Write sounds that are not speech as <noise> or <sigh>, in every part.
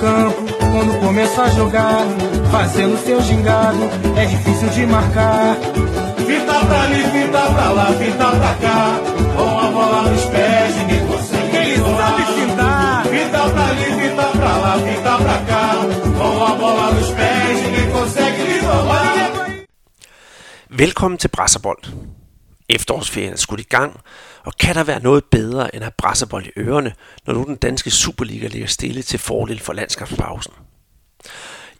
campo, quando começa a jogar, fazendo seu gingado, é difícil de marcar. Fita pra ali, fita pra lá, fita pra cá, com a bola nos pés, ninguém consegue. Ele sabe fintar. Fita pra ali, fita pra lá, fita pra cá, com a bola nos pés, ninguém consegue lhe roubar. Velkommen til Brasserbold. Efterårsferien er skudt i gang, og kan der være noget bedre end at have brasserbold i ørerne, når nu den danske Superliga ligger stille til fordel for landskabspausen?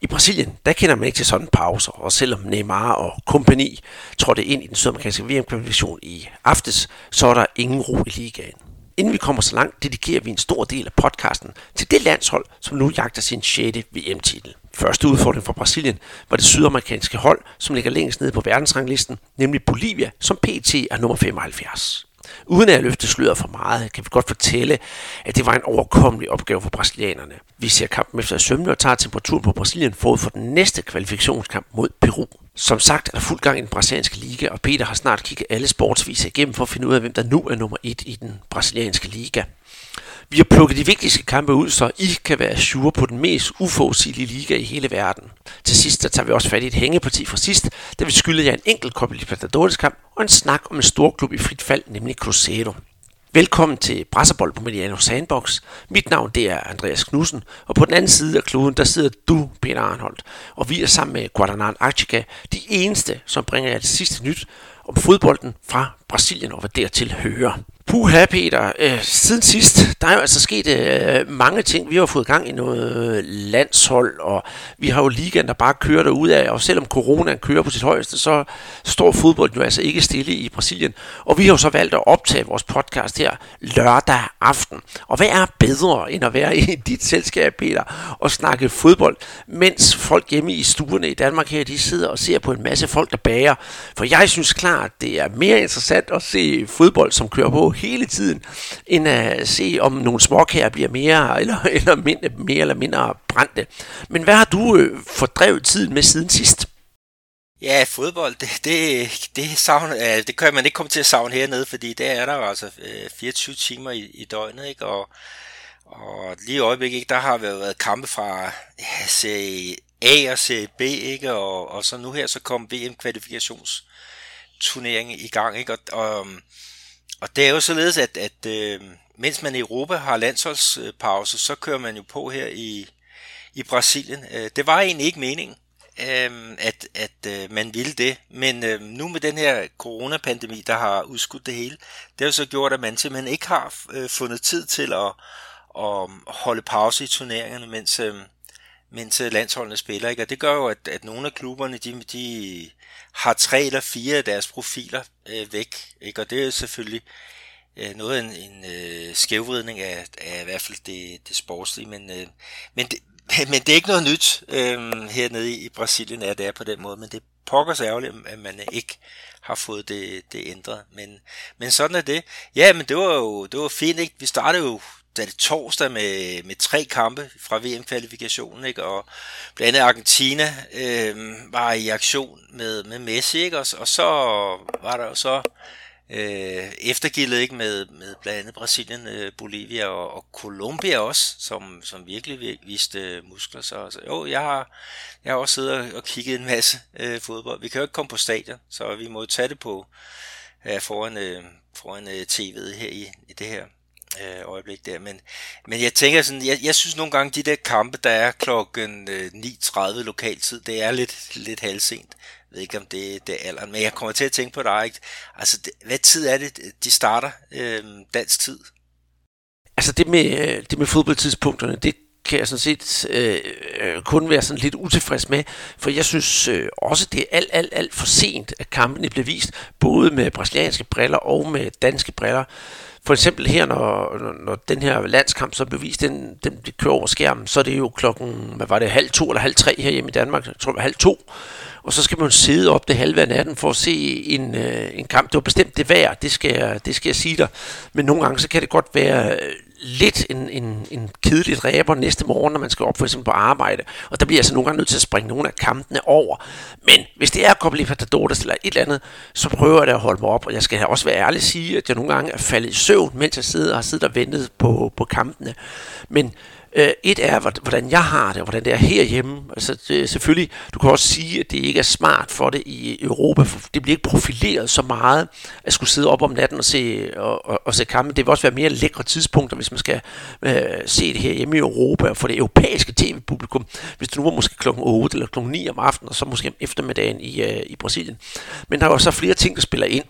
I Brasilien, der kender man ikke til sådan pauser, og selvom Neymar og kompagni trådte ind i den sydamerikanske VM-kvalifikation i aftes, så er der ingen ro i ligaen. Inden vi kommer så langt, dedikerer vi en stor del af podcasten til det landshold, som nu jagter sin 6. VM-titel. Første udfordring for Brasilien var det sydamerikanske hold, som ligger længst nede på verdensranglisten, nemlig Bolivia, som PT er nummer 75. Uden at løfte sløret for meget, kan vi godt fortælle, at det var en overkommelig opgave for brasilianerne. Vi ser kampen efter sømne og tager temperaturen på Brasilien forud for den næste kvalifikationskamp mod Peru. Som sagt er der fuld gang i den brasilianske liga, og Peter har snart kigget alle sportsviser igennem for at finde ud af, hvem der nu er nummer et i den brasilianske liga. Vi har plukket de vigtigste kampe ud, så I kan være sure på den mest uforudsigelige liga i hele verden. Til sidst der tager vi også fat i et hængeparti fra sidst, da vi skylder jer en enkelt Copa Libertadores kamp og en snak om en stor klub i frit fald, nemlig Cruzeiro. Velkommen til Brasserbold på Mediano Sandbox. Mit navn det er Andreas Knudsen, og på den anden side af kloden, der sidder du, Peter Arnholdt. Og vi er sammen med Guadalajara Archica, de eneste, som bringer jer det sidste nyt om fodbolden fra Brasilien og hvad dertil hører. Puha, Peter. Øh, siden sidst, der er jo altså sket øh, mange ting. Vi har fået gang i noget landshold, og vi har jo ligaen, der bare kører ud af. Og selvom corona kører på sit højeste, så står fodbold jo altså ikke stille i Brasilien. Og vi har jo så valgt at optage vores podcast her lørdag aften. Og hvad er bedre end at være <laughs> i dit selskab, Peter, og snakke fodbold, mens folk hjemme i stuerne i Danmark her, de sidder og ser på en masse folk, der bager. For jeg synes klart, det er mere interessant at se fodbold, som kører på hele tiden, end at se, om nogle småkager bliver mere <laughs> eller, eller mindre, mere eller mindre brændte. Men hvad har du øh, fordrevet tiden med siden sidst? Ja, fodbold, det, det, det, savne, det kan man ikke komme til at savne hernede, fordi der er der jo altså øh, 24 timer i, i døgnet, ikke? Og, og lige i øjeblikket, ikke, der har været kampe fra ja, serie A og serie B, ikke? Og, og så nu her, så kom VM-kvalifikations turnering i gang, ikke? Og, og øhm, og det er jo således, at, at øh, mens man i Europa har landsholdspause, så kører man jo på her i, i Brasilien. Øh, det var egentlig ikke meningen, øh, at, at øh, man ville det, men øh, nu med den her coronapandemi, der har udskudt det hele, det har jo så gjort, at man simpelthen ikke har øh, fundet tid til at, at øhm, holde pause i turneringerne, mens, øhm, øh, mens landsholdene spiller. Ikke? Og det gør jo, at, at nogle af klubberne, de, de har tre eller fire af deres profiler øh, væk. Ikke? Og det er selvfølgelig øh, noget af en, en øh, skævvridning af, af i hvert fald det, det sportslige. Men, øh, men, det, <laughs> men det er ikke noget nyt øh, hernede i Brasilien, at det er på den måde. Men det pokker så ærgerligt, at man ikke har fået det, det ændret. Men, men sådan er det. Ja, men det var jo det var fint. Ikke? Vi startede jo da det torsdag med, med tre kampe fra VM-kvalifikationen, ikke? og blandt andet Argentina øh, var i aktion med, med Messi, ikke? Og, og så var der jo så øh, eftergildet ikke? Med, med blandt andet Brasilien, øh, Bolivia og, og Colombia også, som, som virkelig viste øh, muskler. Så så jo, jeg har, jeg har også siddet og kigget en masse øh, fodbold. Vi kan jo ikke komme på stadion, så vi må jo tage det på øh, foran, øh, foran øh, tv'et her i, i det her øh, øjeblik der. Men, men jeg tænker sådan, jeg, jeg synes nogle gange, de der kampe, der er klokken øh, 9.30 lokaltid, det er lidt, lidt halvsent. Jeg ved ikke, om det, det er alderen, men jeg kommer til at tænke på dig, ikke? Altså, det, hvad tid er det, de starter øh, dansk tid? Altså, det med, øh, det med fodboldtidspunkterne, det kan jeg sådan set øh, øh, kun være sådan lidt utilfreds med, for jeg synes øh, også, det er alt, alt, alt for sent, at kampene bliver vist, både med brasilianske briller og med danske briller. For eksempel her, når, når, når den her landskamp så blev den, den kører over skærmen, så er det jo klokken, hvad var det, halv to eller halv tre her hjemme i Danmark, jeg tror det var halv to. Og så skal man sidde op det halve af natten for at se en, øh, en kamp. Det var bestemt det værd, det skal, jeg, det skal jeg sige dig. Men nogle gange, så kan det godt være øh, lidt en, en, en kedelig ræber næste morgen, når man skal op for eksempel på arbejde. Og der bliver jeg altså nogle gange nødt til at springe nogle af kampene over. Men hvis det er Copa Libertadores eller et eller andet, så prøver jeg at holde mig op. Og jeg skal også være ærlig at sige, at jeg nogle gange er faldet i søvn, mens jeg sidder og har siddet og ventet på, på kampene. Men Øh, et er, hvordan jeg har det, og hvordan det er herhjemme. Altså, det, selvfølgelig, du kan også sige, at det ikke er smart for det i Europa, for det bliver ikke profileret så meget, at skulle sidde op om natten og se, og, og, og se kampe. Det vil også være mere lækre tidspunkter, hvis man skal øh, se det herhjemme i Europa, og for det europæiske tv-publikum, hvis det nu var måske klokken 8 eller klokken 9 om aftenen, og så måske om eftermiddagen i, øh, i Brasilien. Men der er jo så flere ting, der spiller ind.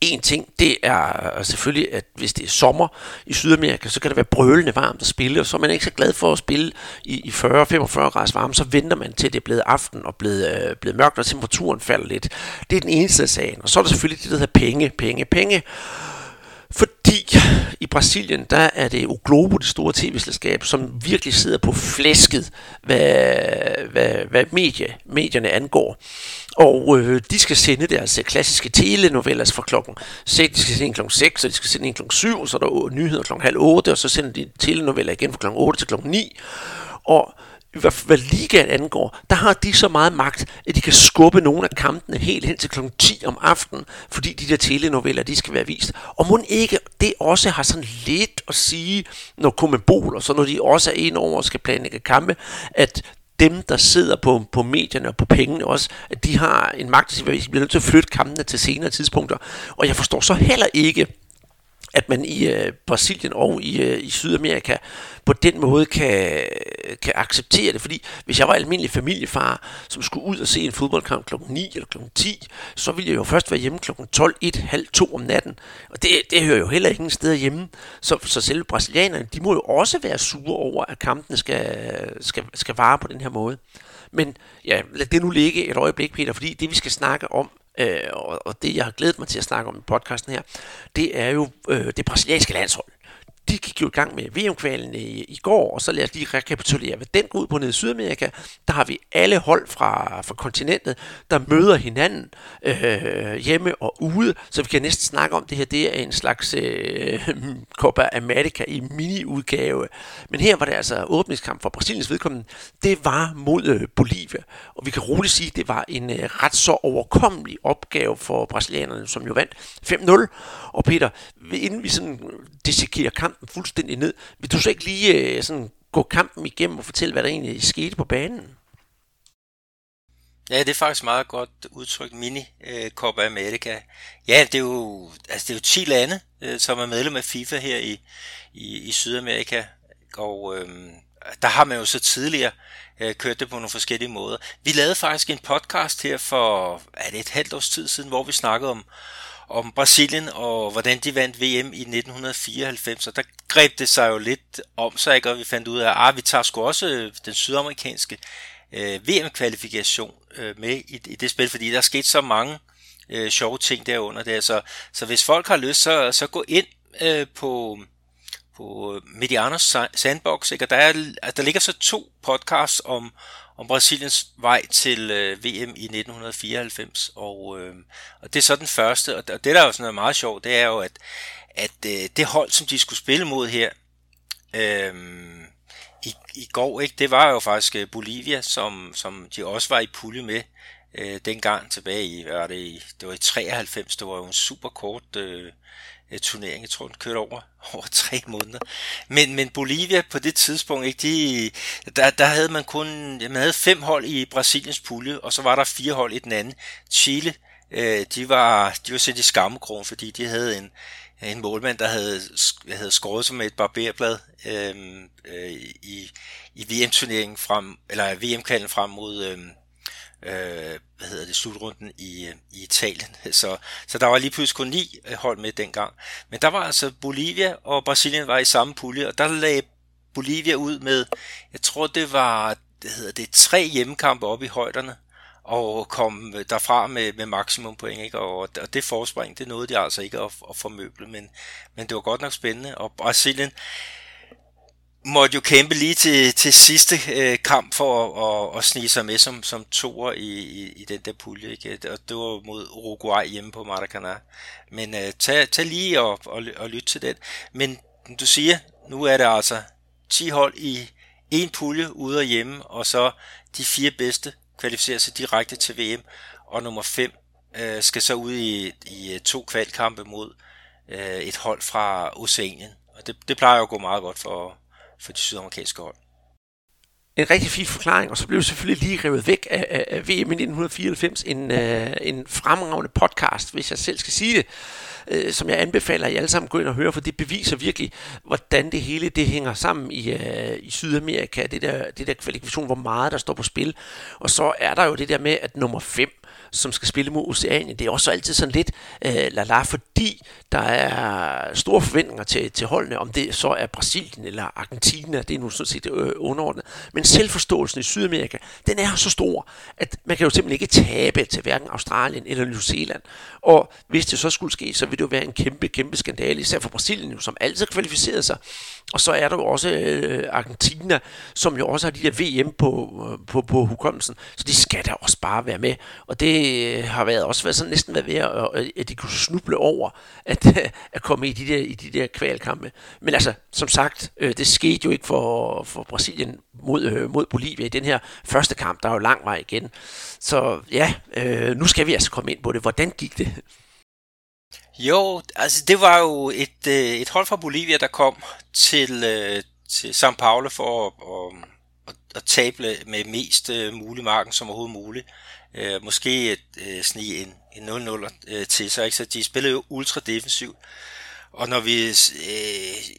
En ting, det er øh, selvfølgelig, at hvis det er sommer i Sydamerika, så kan det være brølende varmt at spille, og så er man ikke så glad for at spille i, i 40-45 grader varme, så venter man til det er blevet aften og blevet, øh, blevet mørkt, og temperaturen falder lidt. Det er den eneste af sagen. Og så er der selvfølgelig det, der hedder penge, penge, penge. Fordi i Brasilien, der er det jo Globo, det store tv-selskab, som virkelig sidder på flæsket, hvad, hvad, hvad medie, medierne angår. Og øh, de skal sende deres øh, klassiske telenoveller fra klokken 6, de skal sende klokken 6, og de skal sende klokken 7, så er der nyheder klokken halv 8, og så sender de telenoveller igen fra klokken 8 til klokken 9. Og hvad, hvad ligaen angår, der har de så meget magt, at de kan skubbe nogle af kampene helt hen til kl. 10 om aftenen, fordi de der telenoveller, de skal være vist. Og må ikke det også har sådan lidt at sige, når Komembol og så når de også er ind over og skal planlægge kampe, at dem, der sidder på, på medierne og på pengene også, at de har en magt, at de bliver nødt til at flytte kampene til senere tidspunkter. Og jeg forstår så heller ikke, at man i øh, Brasilien og i, øh, i Sydamerika på den måde kan, kan acceptere det. Fordi hvis jeg var almindelig familiefar, som skulle ud og se en fodboldkamp kl. 9 eller kl. 10, så ville jeg jo først være hjemme kl. 12, 1, halv 2 om natten. Og det, det hører jo heller ingen steder hjemme. Så, så selv brasilianerne, de må jo også være sure over, at kampene skal, skal, skal vare på den her måde. Men ja, lad det nu ligge et øjeblik, Peter, fordi det vi skal snakke om øh, og, og det jeg har glædet mig til at snakke om i podcasten her, det er jo øh, det brasilianske landshold de gik jo i gang med VM-kvalen i, i går, og så lad os lige rekapitulere, hvad den går ud på nede i Sydamerika. Der har vi alle hold fra, fra kontinentet, der møder hinanden øh, hjemme og ude, så vi kan næsten snakke om det her. Det er en slags øh, <laughs> Copa America i mini-udgave. Men her var det altså åbningskamp for Brasiliens vedkommende. Det var mod øh, Bolivia, og vi kan roligt sige, at det var en øh, ret så overkommelig opgave for brasilianerne, som jo vandt 5-0. Og Peter, inden vi sådan dissekerer kampen fuldstændig ned, vil du så ikke lige øh, sådan gå kampen igennem og fortælle, hvad der egentlig skete på banen? Ja, det er faktisk meget godt udtrykt mini øh, Copa America. Ja, det er jo, altså det er jo 10 lande, øh, som er medlem af FIFA her i, i, i Sydamerika, og øh, der har man jo så tidligere øh, kørt det på nogle forskellige måder. Vi lavede faktisk en podcast her for er det et halvt års tid siden, hvor vi snakkede om, om Brasilien og hvordan de vandt VM i 1994, og der greb det sig jo lidt om sig, ikke? og vi fandt ud af, at ah, vi tager sgu også øh, den sydamerikanske øh, VM-kvalifikation øh, med i, i det spil, fordi der er sket så mange øh, sjove ting derunder der, så, så hvis folk har lyst, så, så gå ind øh, på på Medianos Sandbox, ikke? og der, er, der ligger så to podcasts om, om Brasiliens vej til øh, VM i 1994, og, øh, og det er så den første, og det der er jo sådan noget meget sjovt, det er jo, at, at øh, det hold, som de skulle spille mod her øh, i, i går, ikke, det var jo faktisk øh, Bolivia, som, som de også var i pulje med øh, dengang tilbage i, hvad var det, det var i 93, det var jo en super kort øh, øh, turnering. Jeg tror, den kørte over, <laughs> over tre måneder. Men, men Bolivia på det tidspunkt, ikke, de, der, der havde man kun man havde fem hold i Brasiliens pulje, og så var der fire hold i den anden. Chile, øh, de, var, de var sendt i skammekrogen, fordi de havde en, en målmand, der havde, havde skåret sig med et barberblad øh, øh, i, i VM-turneringen frem, eller VM-kalden frem mod, øh, øh, hvad hedder det, slutrunden i, øh, i Italien. <laughs> Så, så der var lige pludselig kun ni øh, hold med dengang. Men der var altså Bolivia og Brasilien var i samme pulje, og der lagde Bolivia ud med, jeg tror det var det hedder det, tre hjemmekampe op i højderne, og kom øh, derfra med, med maksimum point, ikke? Og, og det forspring, det nåede de altså ikke at, at formøble, men, men det var godt nok spændende, og Brasilien, måtte jo kæmpe lige til, til sidste øh, kamp for at, at, at snige sig med som, som toer i, i, i den der pulje. Ikke? Øh, og det var mod Uruguay hjemme på Maracanã. Men øh, tag, tag lige og, og, og lyt til den. Men du siger, nu er det altså 10 hold i en pulje ude og hjemme, og så de fire bedste kvalificerer sig direkte til VM, og nummer 5 øh, skal så ud i, i øh, to kvalkampe mod øh, et hold fra Oceanien. Og det, det plejer jo at gå meget godt for, for de sydamerikanske hold. En rigtig fin forklaring, og så blev det selvfølgelig lige revet væk af, af, af VM i 1994, en, uh, en fremragende podcast, hvis jeg selv skal sige det, uh, som jeg anbefaler, at I alle sammen går ind og høre, for det beviser virkelig, hvordan det hele det hænger sammen i, uh, i Sydamerika, det der, det der kvalifikation, hvor meget der står på spil. Og så er der jo det der med, at nummer 5, som skal spille mod Oceanien. Det er også altid sådan lidt øh, la-la, fordi der er store forventninger til, til holdene, om det så er Brasilien eller Argentina, det er nu sådan set øh, underordnet. Men selvforståelsen i Sydamerika, den er så stor, at man kan jo simpelthen ikke tabe til hverken Australien eller New Zealand. Og hvis det så skulle ske, så ville det jo være en kæmpe, kæmpe skandale, især for Brasilien, jo, som altid kvalificerede sig. Og så er der jo også øh, Argentina, som jo også har de der VM på, øh, på, på hukommelsen, så de skal da også bare være med. Og det øh, har været også været sådan næsten været ved, at, at de kunne snuble over at, at komme i de der, i de der kvalkampe. Men altså, som sagt, øh, det skete jo ikke for, for Brasilien mod, øh, mod Bolivia i den her første kamp. Der er jo lang vej igen. Så ja, øh, nu skal vi altså komme ind på det. Hvordan gik det? Jo, altså det var jo et, øh, et hold fra Bolivia, der kom til, til São Paulo for at, at, at, at table med mest mulig marken som overhovedet muligt. Øh, måske et, øh, snige en, en 0-0 øh, til sig, ikke? så de spillede jo ultra defensivt. Og når vi øh,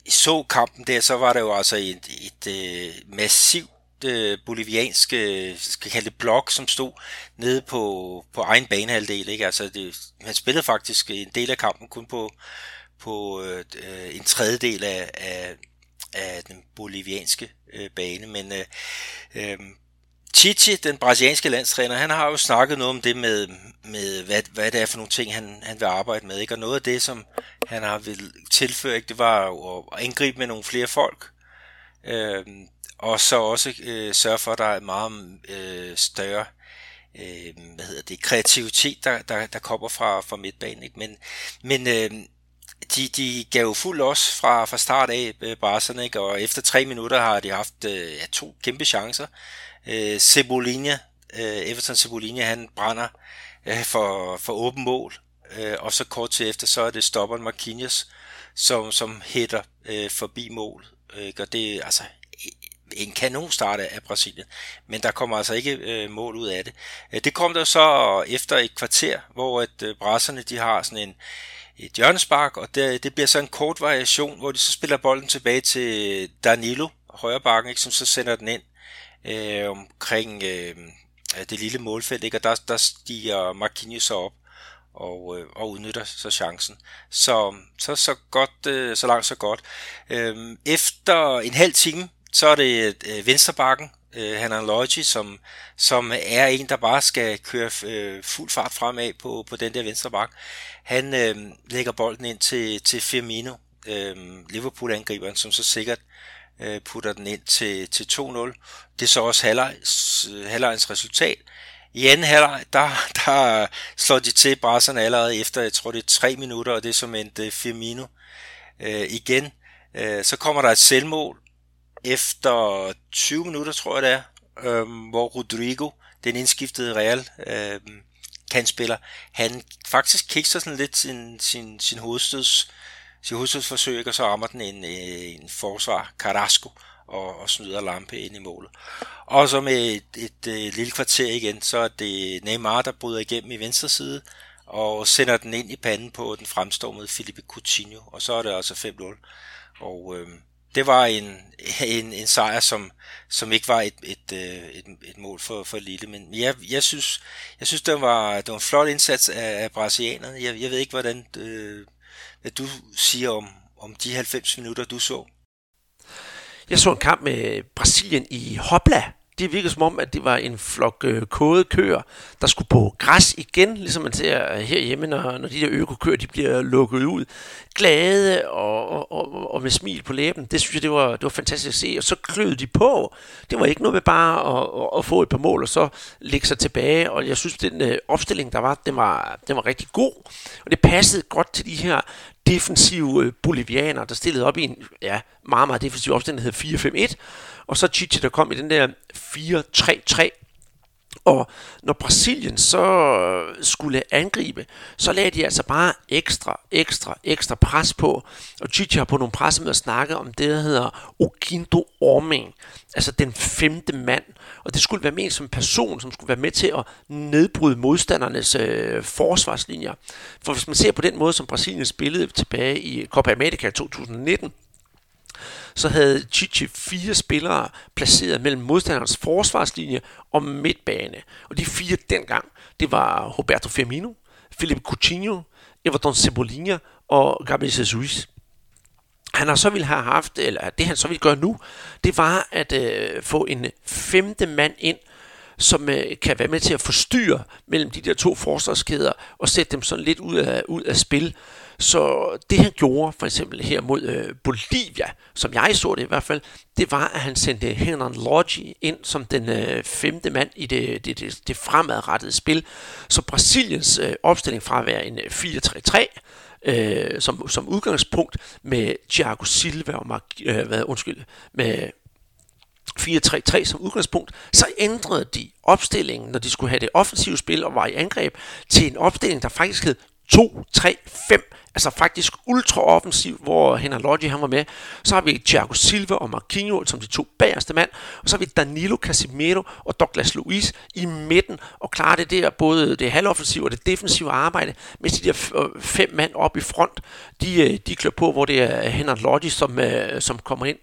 så kampen der, så var der jo altså et, et, et øh, massivt øh, boliviansk, øh, skal kalde det blok, som stod nede på, på egen banehalvdel. Ikke? Altså det, han spillede faktisk en del af kampen kun på, på øh, en tredjedel af, af, af den bolivianske øh, bane. Men øh, øh, Titi, den brasilianske landstræner, han har jo snakket noget om det med, med hvad, hvad det er for nogle ting, han, han vil arbejde med. Ikke? Og noget af det, som han har vil tilføre, ikke? det var jo at angribe med nogle flere folk. Øh, og så også øh, sørge for, at der er meget øh, større øh, hvad hedder det, kreativitet, der, der, der kommer fra, fra midtbanen. Ikke? Men, men øh, de, de gav jo fuld os fra, fra start af, øh, Barserne, ikke? og efter tre minutter har de haft øh, ja, to kæmpe chancer. Øh, Cebolinha, øh, Everton Cebolinha, han brænder øh, for, for åben mål, øh, og så kort til efter, så er det stopperen Marquinhos, som, som hætter øh, forbi mål. Øh, og det altså e-, en kanonstart af Brasilien, men der kommer altså ikke øh, mål ud af det. Øh, det kom der så efter et kvarter, hvor at øh, brasserne de har sådan en et hjørnespark, og det, det bliver så en kort variation, hvor de så spiller bolden tilbage til Danilo, højre bakken, ikke, som så sender den ind øh, omkring øh, det lille målfelt, ikke? og der, der stiger Marquinhos så op og, øh, og udnytter så chancen. Så, så, så, godt, øh, så langt så godt. Øh, efter en halv time, så er det øh, vensterbakken, øh, Hanan Logi, som, som er en, der bare skal køre øh, fuld fart fremad på, på den der venstre bak. Han øh, lægger bolden ind til, til Firmino, øh, Liverpool-angriberen, som så sikkert øh, Øh, putter den ind til, til 2-0. Det er så også halvlejs, øh, halvlejens resultat. I anden halvleg, der, <laughs> der slår de til brasserne allerede efter, jeg tror det er tre minutter, og det er som en øh, Firmino øh, igen. Øh, så kommer der et selvmål efter 20 minutter, tror jeg det er, øh, hvor Rodrigo, den indskiftede Real øh, kandspiller, han faktisk kikser sådan lidt sin, sin, sin hovedstøds sin hovedstødsforsøg, og så rammer den en, øh, en forsvar, Carrasco, og, og snyder Lampe ind i målet. Og så med et, et, et, lille kvarter igen, så er det Neymar, der bryder igennem i venstre side, og sender den ind i panden på den fremstormede Felipe Coutinho, og så er det altså 5-0. Og øh, det var en, en, en sejr, som, som ikke var et, et, øh, et, et mål for, for Lille, men jeg, jeg synes, jeg synes det, var, det var en flot indsats af, af brasilianerne. Jeg, jeg ved ikke, hvordan øh, hvad du siger om, om de 90 minutter, du så. Jeg så en kamp med Brasilien i Hopla, det virkede som om, at det var en flok øh, køer, der skulle på græs igen, ligesom man ser herhjemme, når, når de der økokøer de bliver lukket ud. Glade og, og, og, med smil på læben. Det synes jeg, det var, det var fantastisk at se. Og så kløede de på. Det var ikke noget med bare at, at, at få et par mål, og så lægge sig tilbage. Og jeg synes, den øh, opstilling, der var, den var, den var rigtig god. Og det passede godt til de her defensive øh, bolivianer, der stillede op i en ja, meget, meget defensiv opstilling, der hed 4-5-1 og så Chichi, der kom i den der 4-3-3, Og når Brasilien så skulle angribe, så lagde de altså bare ekstra, ekstra, ekstra pres på. Og Chichi har på nogle pressemøder snakket om det, der hedder Okindo Orming, altså den femte mand. Og det skulle være ment som en person, som skulle være med til at nedbryde modstandernes øh, forsvarslinjer. For hvis man ser på den måde, som Brasilien spillede tilbage i Copa America 2019, så havde Chichi fire spillere placeret mellem modstanderens forsvarslinje og midtbane. Og de fire dengang, det var Roberto Firmino, Philippe Coutinho, Everton Cebolinha og Gabriel Jesus. Han har så ville have haft, eller det han så ville gøre nu, det var at øh, få en femte mand ind, som øh, kan være med til at forstyrre mellem de der to forsvarskæder og sætte dem sådan lidt ud af, ud af spil. Så det han gjorde for eksempel her mod øh, Bolivia, som jeg så det i hvert fald, det var, at han sendte Henry Lodge ind som den øh, femte mand i det, det, det, det fremadrettede spil. Så Brasiliens øh, opstilling fra at være en øh, 4-3-3, øh, som, som udgangspunkt med Thiago Silva og Mark, øh, hvad, undskyld, med 4-3-3 som udgangspunkt, så ændrede de opstillingen, når de skulle have det offensive spil og var i angreb, til en opstilling, der faktisk hed 2-3-5 altså faktisk ultra offensiv, hvor Henry Lodge han var med. Så har vi Thiago Silva og Marquinhos som de to bagerste mand, og så har vi Danilo Casimiro og Douglas Luiz i midten, og klarer det der både det halvoffensive og det defensive arbejde, mens de der øh, fem mand op i front, de, øh, de klør på, hvor det er Henry Lodge, som, øh, som kommer ind.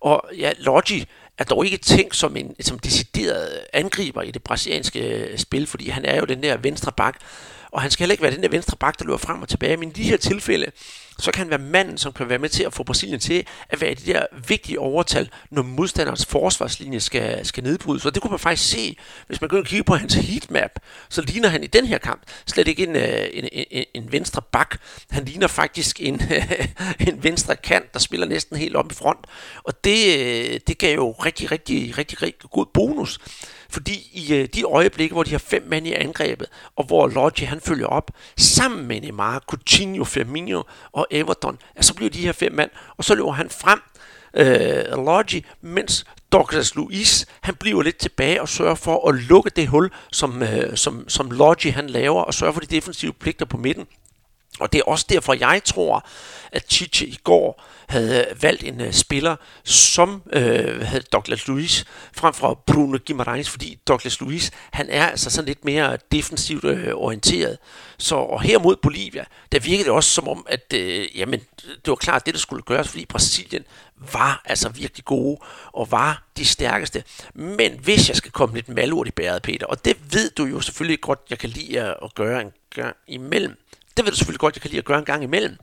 Og ja, Lodge, er dog ikke tænkt som en som decideret angriber i det brasilianske spil, fordi han er jo den der venstre bak, og han skal heller ikke være den der venstre bak, der løber frem og tilbage. Men i de her tilfælde, så kan han være manden, som kan være med til at få Brasilien til at være det der vigtige overtal, når modstanderens forsvarslinje skal, skal nedbrydes. Og det kunne man faktisk se, hvis man går og kigger på hans heatmap, så ligner han i den her kamp slet ikke en, øh, en, en, en venstre bak. Han ligner faktisk en, <laughs> en venstre kant, der spiller næsten helt op i front. Og det, øh, det gav jo rigtig, rigtig, rigtig, rigtig god bonus. Fordi i øh, de øjeblikke, hvor de har fem mænd i angrebet, og hvor Lodge han følger op, sammen med Neymar, Coutinho, Firmino og Everton, ja, så bliver de her fem mand, og så løber han frem, øh, Lodge, mens Douglas Luiz, han bliver lidt tilbage og sørger for at lukke det hul, som, øh, som, som Lodge han laver, og sørger for de defensive pligter på midten. Og det er også derfor, jeg tror, at Chiche i går havde valgt en uh, spiller som øh, uh, havde Douglas Luiz frem for Bruno Guimaraes, fordi Douglas Luiz, han er altså sådan lidt mere defensivt uh, orienteret. Så og her mod Bolivia, der virkede det også som om, at uh, jamen, det var klart det, der skulle gøres, fordi Brasilien var altså virkelig gode og var de stærkeste. Men hvis jeg skal komme lidt malurt i bæret, Peter, og det ved du jo selvfølgelig godt, jeg kan lide at gøre en gang imellem, det ved du selvfølgelig godt, jeg kan lide at gøre en gang imellem,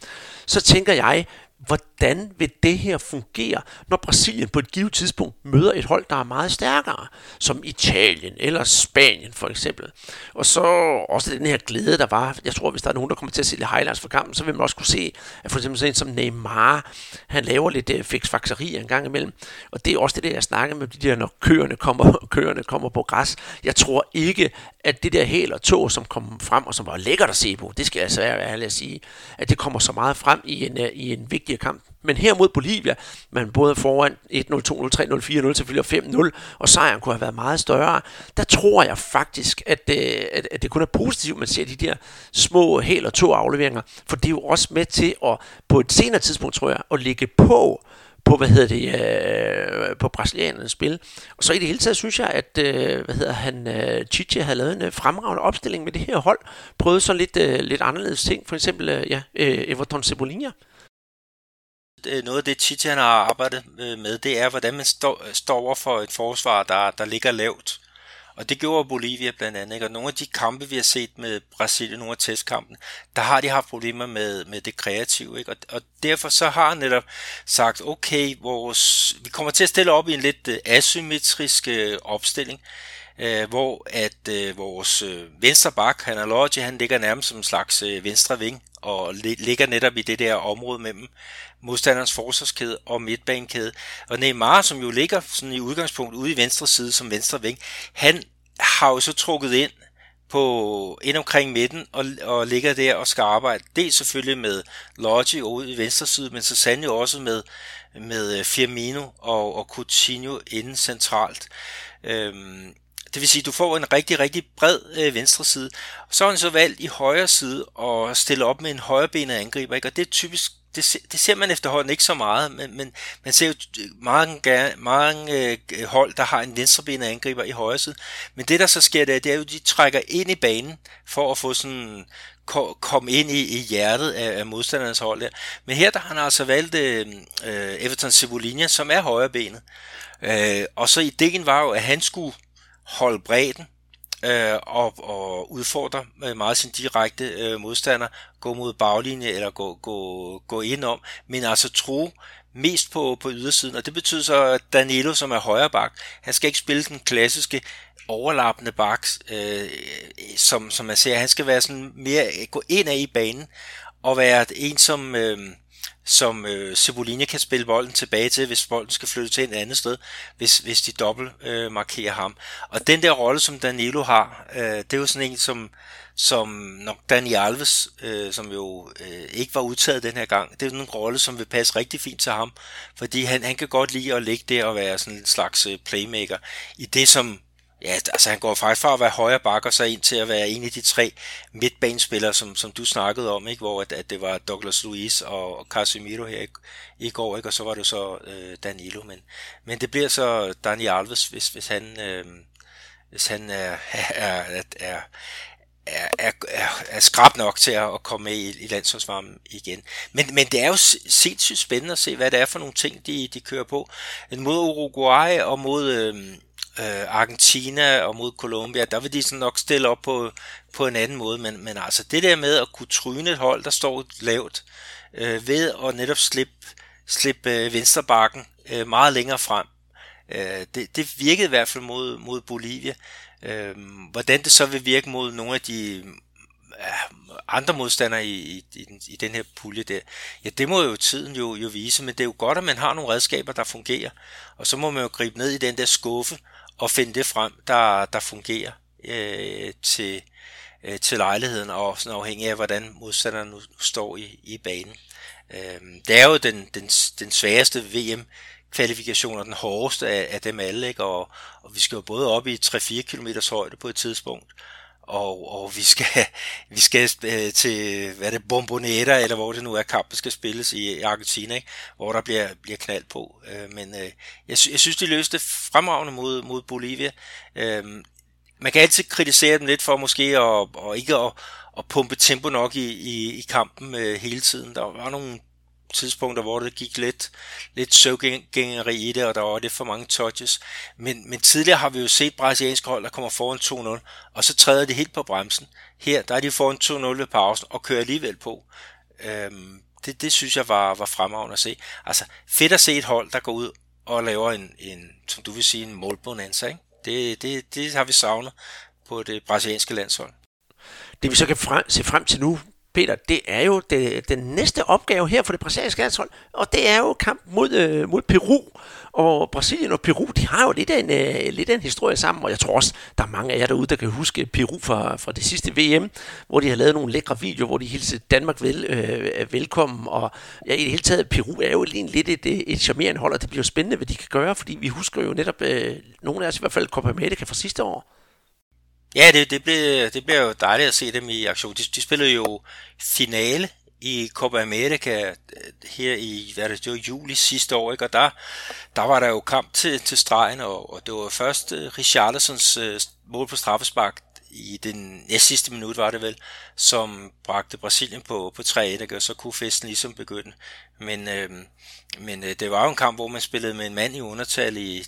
så tænker jeg, hvordan vil det her fungere, når Brasilien på et givet tidspunkt møder et hold, der er meget stærkere, som Italien eller Spanien for eksempel. Og så også den her glæde, der var. Jeg tror, hvis der er nogen, der kommer til at se lidt highlights fra kampen, så vil man også kunne se, at for eksempel sådan en som Neymar, han laver lidt øh, uh, fiksfakseri en gang imellem. Og det er også det der, jeg snakker med de der, når køerne kommer, <laughs> køerne kommer på græs. Jeg tror ikke, at det der hæl og tog, som kom frem, og som var lækkert at se på, det skal jeg altså være ærlig at sige, at det kommer så meget frem i en, øh, i en vigtig kamp. Men her mod Bolivia, man både foran 1-0, 2-0, 3-0, 4-0, selvfølgelig 5-0, og sejren kunne have været meget større. Der tror jeg faktisk, at, det, at, at det kun er positivt, man ser de der små hæl og to afleveringer, for det er jo også med til at, på et senere tidspunkt, tror jeg, at ligge på på, hvad hedder det, øh, på brasilianernes spil. Og så i det hele taget synes jeg, at, øh, hvad hedder han, øh, Chiche havde lavet en øh, fremragende opstilling med det her hold. Prøvede så lidt, øh, lidt anderledes ting, for eksempel, øh, ja, øh, Everton Cebolinha. Øh, noget af det, Chichi han har arbejdet øh, med, det er, hvordan man står, øh, står over for et forsvar, der, der ligger lavt. Og det gjorde Bolivia blandt andet. Ikke? Og nogle af de kampe, vi har set med Brasilien, nogle af testkampen, der har de haft problemer med, med det kreative. Ikke? Og, og derfor så har han netop sagt, okay, vores, vi kommer til at stille op i en lidt øh, asymmetrisk øh, opstilling, øh, hvor at øh, vores øh, venstre bak, han er han ligger nærmest som en slags øh, venstre ving, og ligger netop i det der område mellem modstanderens forsvarskæde og midtbanekæde. Og Neymar, som jo ligger sådan i udgangspunkt ude i venstre side som venstre ving, han har jo så trukket ind på ind omkring midten og, og ligger der og skal arbejde. Det selvfølgelig med Lodge ude i venstre side, men så sandelig også med, med øh, Firmino og, og Coutinho inden centralt. Øhm, Det vil sige, at du får en rigtig, rigtig bred øh, venstre side. Så har han så valgt i højre side at stille op med en højrebenet angriber, ikke? og det er typisk det, det ser man efterhånden ikke så meget, men, men man ser jo mange, mange øh, hold, der har en venstrebenet angriber i højre side. Men det, der så sker der, det er jo, at de trækker ind i banen for at få sådan komme ind i, i hjertet af, af modstandernes hold der. Men her der har han altså valgt øh, øh Everton Cebolinha, som er højrebenet. Øh, og så ideen var jo, at han skulle holde bredden, øh, og, og udfordre meget sin direkte øh, modstander, gå mod baglinje eller gå, gå, gå indom, men altså tro mest på, på ydersiden, og det betyder så, at Danilo, som er højre bak, han skal ikke spille den klassiske overlappende bak, øh, som, som man ser, han skal være sådan mere, gå ind af i banen, og være en, som, øh, som øh, Cebolinha kan spille bolden tilbage til, hvis bolden skal flytte til et andet sted, hvis, hvis de dobbelt øh, markerer ham. Og den der rolle, som Danilo har, øh, det er jo sådan en, som, som nok Dani Alves, øh, som jo øh, ikke var udtaget den her gang, det er jo en rolle, som vil passe rigtig fint til ham, fordi han, han kan godt lide at ligge der og være sådan en slags øh, playmaker i det, som Ja, altså han går faktisk fra at være højre bakker så ind til at være en af de tre midtbanespillere, som, som du snakkede om, ikke? hvor at, at det var Douglas Luiz og, Casemiro her i, i går, ikke? og så var det så øh, Danilo. Men, men det bliver så Dani Alves, hvis, hvis han, øh, hvis han er, <laughs> er, er, er, er, er, er, er skrab nok til at, komme med i, i landsholdsvarmen igen. Men, men det er jo sindssygt spændende at se, hvad det er for nogle ting, de, de kører på. Mod Uruguay og mod... Øhm, øh, Argentina og mod Colombia, der vil de sådan nok stille op på, på en anden måde, men, men altså det der med at kunne tryne et hold, der står lavt, øh, ved at netop slippe, slippe øh, venstrebakken øh, meget længere frem, øh, det, det virkede i hvert fald mod, mod Bolivia. Øh, hvordan det så vil virke mod nogle af de andre modstandere i, i, i, i den her pulje der, ja, det må jo tiden jo, jo vise, men det er jo godt, at man har nogle redskaber, der fungerer, og så må man jo gribe ned i den der skuffe, og finde det frem, der, der fungerer øh, til, øh, til lejligheden, og sådan afhængig af, hvordan modstanderen nu, nu står i, i banen. Øh, det er jo den, den, den sværeste VM kvalifikationer, den hårdeste af, af dem alle, ikke? Og, og vi skal jo både op i 3-4 km højde på et tidspunkt, og, og vi skal, <laughs> vi skal øh, til, hvad er det, Bombonera, eller hvor det nu er, kampen skal spilles i, i Argentina, ikke? hvor der bliver, bliver knald på. Øh, men øh, jeg, jeg synes, de løste fremragende mod, mod Bolivia. Øh, man kan altid kritisere dem lidt for måske at, og ikke at, at pumpe tempo nok i, i, i kampen øh, hele tiden. Der var nogle tidspunkter, hvor det gik lidt, lidt søvgængeri i det, og der var lidt for mange touches. Men, men tidligere har vi jo set brasilianske hold, der kommer foran 2-0, og så træder de helt på bremsen. Her, der er de foran 2-0 ved pausen, og kører alligevel på. Øhm, det, det synes jeg var, var fremragende at se. Altså, fedt at se et hold, der går ud og laver en, en som du vil sige, en målbonanza, ikke? Det, det, det har vi savnet på det brasilianske landshold. Det vi så kan frem, se frem til nu, Peter, det er jo det, den næste opgave her for det brasilianske landshold, og det er jo kamp mod, øh, mod Peru. Og Brasilien og Peru, de har jo lidt af, en, øh, lidt af en historie sammen, og jeg tror også, der er mange af jer derude, der kan huske Peru fra, fra det sidste VM, hvor de har lavet nogle lækre videoer, hvor de hilsede Danmark vel, øh, velkommen, og ja, i det hele taget, Peru er jo lidt et, et, et charmerende hold, og det bliver spændende, hvad de kan gøre, fordi vi husker jo netop, øh, nogle af os i hvert fald, Copa America fra sidste år, Ja, det, det, blev, det bliver jo dejligt at se dem i aktion. De, de spillede jo finale i Copa America øh, her i hvad det, det var juli sidste år, ikke? og der, der var der jo kamp til, til stregen, og, og det var først øh, Richarlisons øh, mål på straffespark i den næst sidste minut var det vel, som bragte Brasilien på, på 3-1, og så kunne festen ligesom begynde. Men, øh, men øh, det var jo en kamp, hvor man spillede med en mand i undertal i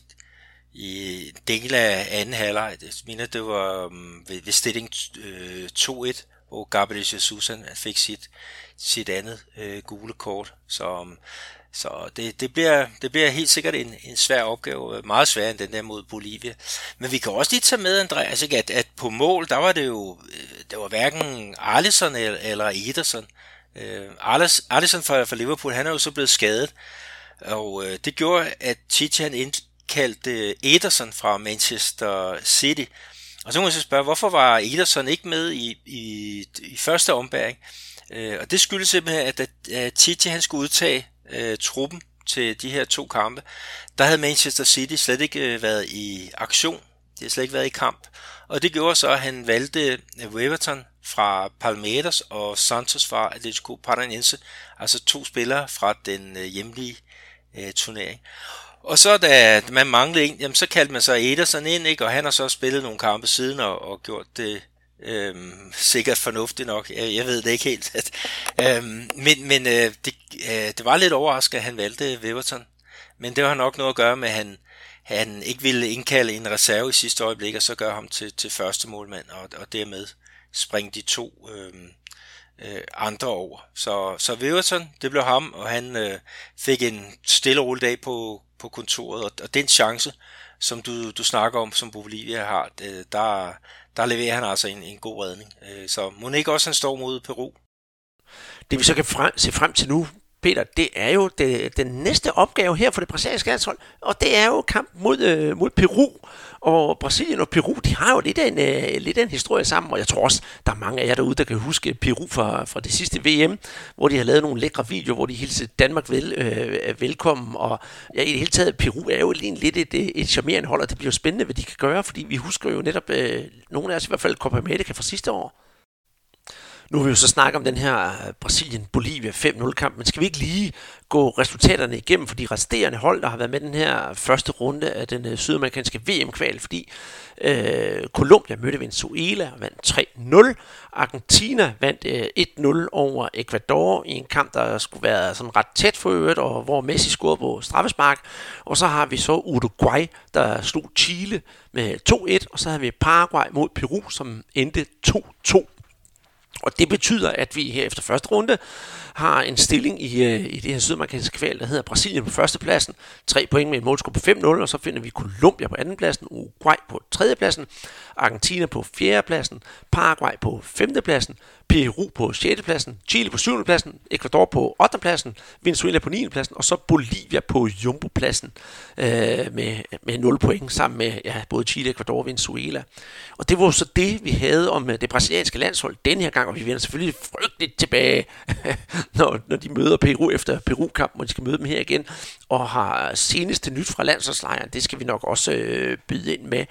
i del af anden halvleg. Jeg mener, det var um, ved, ved stilling øh, 2-1, hvor Gabriel Jesus han fik sit, sit andet øh, gule kort. Så, um, så det, det, bliver, det bliver helt sikkert en, en svær opgave, øh, meget sværere end den der mod Bolivia. Men vi kan også lige tage med, Andreas, altså ikke, at, at på mål, der var det jo, øh, det var hverken Alisson eller, eller Ederson. Øh, Alisson fra, fra Liverpool, han er jo så blevet skadet, og øh, det gjorde, at Tite han ind, kaldt øh, Ederson fra Manchester City. Og så må jeg så spørge, hvorfor var Ederson ikke med i, i, i første ombæring? Øh, og det skyldes simpelthen, at, at Titi han skulle udtage øh, truppen til de her to kampe, der havde Manchester City slet ikke øh, været i aktion. De har slet ikke været i kamp. Og det gjorde så, at han valgte øh, Weverton fra Palmeiras og Santos fra Atletico Paranaense, altså to spillere fra den øh, hjemlige øh, turnering. Og så da man manglede en, jamen, så kaldte man så Ederson ind, ikke? og han har så spillet nogle kampe siden og, og gjort det øhm, sikkert fornuftigt nok. Jeg, jeg ved det ikke helt. <laughs> øhm, men men øh, det, øh, det var lidt overraskende, at han valgte Weverton. Men det har nok noget at gøre med, at han, han ikke ville indkalde en reserve i sidste øjeblik, og så gøre ham til, til første målmand, og, og dermed springe de to øh, øh, andre over. Så, så Weverton, det blev ham, og han øh, fik en stille og rolig dag på, på kontoret, og, og den chance, som du, du snakker om, som Bolivia har, øh, der, der leverer han altså en, en god redning. Øh, så må ikke også han står mod Peru? Det vi så kan frem, se frem til nu, Peter, det er jo det, den næste opgave her for det brasilianske landshold, og det er jo kamp mod, øh, mod Peru. Og Brasilien og Peru, de har jo lidt af en, øh, lidt af en historie sammen, og jeg tror også, der er mange af jer derude, der kan huske Peru fra, fra det sidste VM, hvor de har lavet nogle lækre videoer, hvor de hilsede Danmark vel, øh, velkommen, og ja, i det hele taget, Peru er jo lidt et, et, et charmerende hold, og det bliver spændende, hvad de kan gøre, fordi vi husker jo netop, øh, nogle af os i hvert fald, Copa America fra sidste år. Nu vil vi jo så snakke om den her øh, Brasilien-Bolivia 5-0 kamp, men skal vi ikke lige gå resultaterne igennem for de resterende hold, der har været med den her første runde af den øh, sydamerikanske VM-kval, fordi øh, Colombia mødte Venezuela og vandt 3-0. Argentina vandt øh, 1-0 over Ecuador i en kamp, der skulle være sådan ret tæt for øvrigt, og hvor Messi scorede på straffespark. Og så har vi så Uruguay, der slog Chile med 2-1, og så har vi Paraguay mod Peru, som endte 2-2. Og det betyder, at vi her efter første runde har en stilling i, øh, i det her sydamerikanske kval, der hedder Brasilien på førstepladsen. Tre point med en målscore på 5-0, og så finder vi Colombia på andenpladsen, Uruguay på tredjepladsen, Argentina på fjerdepladsen, Paraguay på femtepladsen, Peru på 6. pladsen, Chile på 7. pladsen, Ecuador på 8. pladsen, Venezuela på 9. pladsen, og så Bolivia på jumbopladsen øh, med, med 0 point sammen med ja, både Chile, Ecuador og Venezuela. Og det var så det, vi havde om øh, det brasilianske landshold den her gang, og vi vender selvfølgelig frygteligt tilbage, <laughs> når, når de møder Peru efter Peru-kampen, og de skal møde dem her igen, og har seneste nyt fra landsholdslejren, det skal vi nok også øh, byde ind med.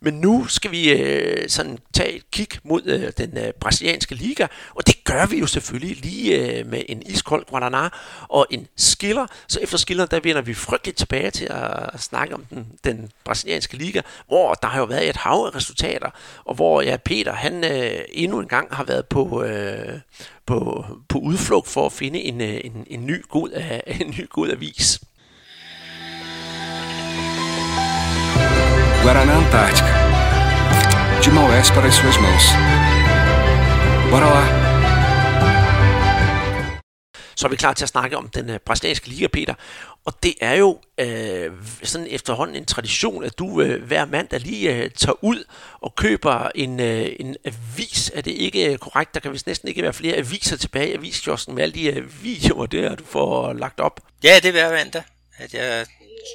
Men nu skal vi øh, sådan tage et kig mod øh, den øh, brasilianske liga, og det gør vi jo selvfølgelig lige øh, med en iskold Guaraná og en skiller. Så efter skiller, der vender vi frygteligt tilbage til at snakke om den, den brasilianske liga, hvor der har jo været et hav af resultater, og hvor ja, Peter, han øh, endnu en gang har været på, øh, på, på udflugt for at finde en, øh, en, en ny god, øh, <laughs> en ny god avis. Guaraná Antártica. De Maués para as suas mãos. Bora lá! Så er vi klar til at snakke om den uh, brasilianske liga, Peter. Og det er jo uh, sådan efterhånden en tradition, at du uh, hver mandag lige uh, tager ud og køber en, uh, en avis. Er det ikke uh, korrekt? Der kan vist næsten ikke være flere aviser tilbage i aviskiosken med alle de uh, videoer der, du får lagt op. Ja, det er hver mandag, at jeg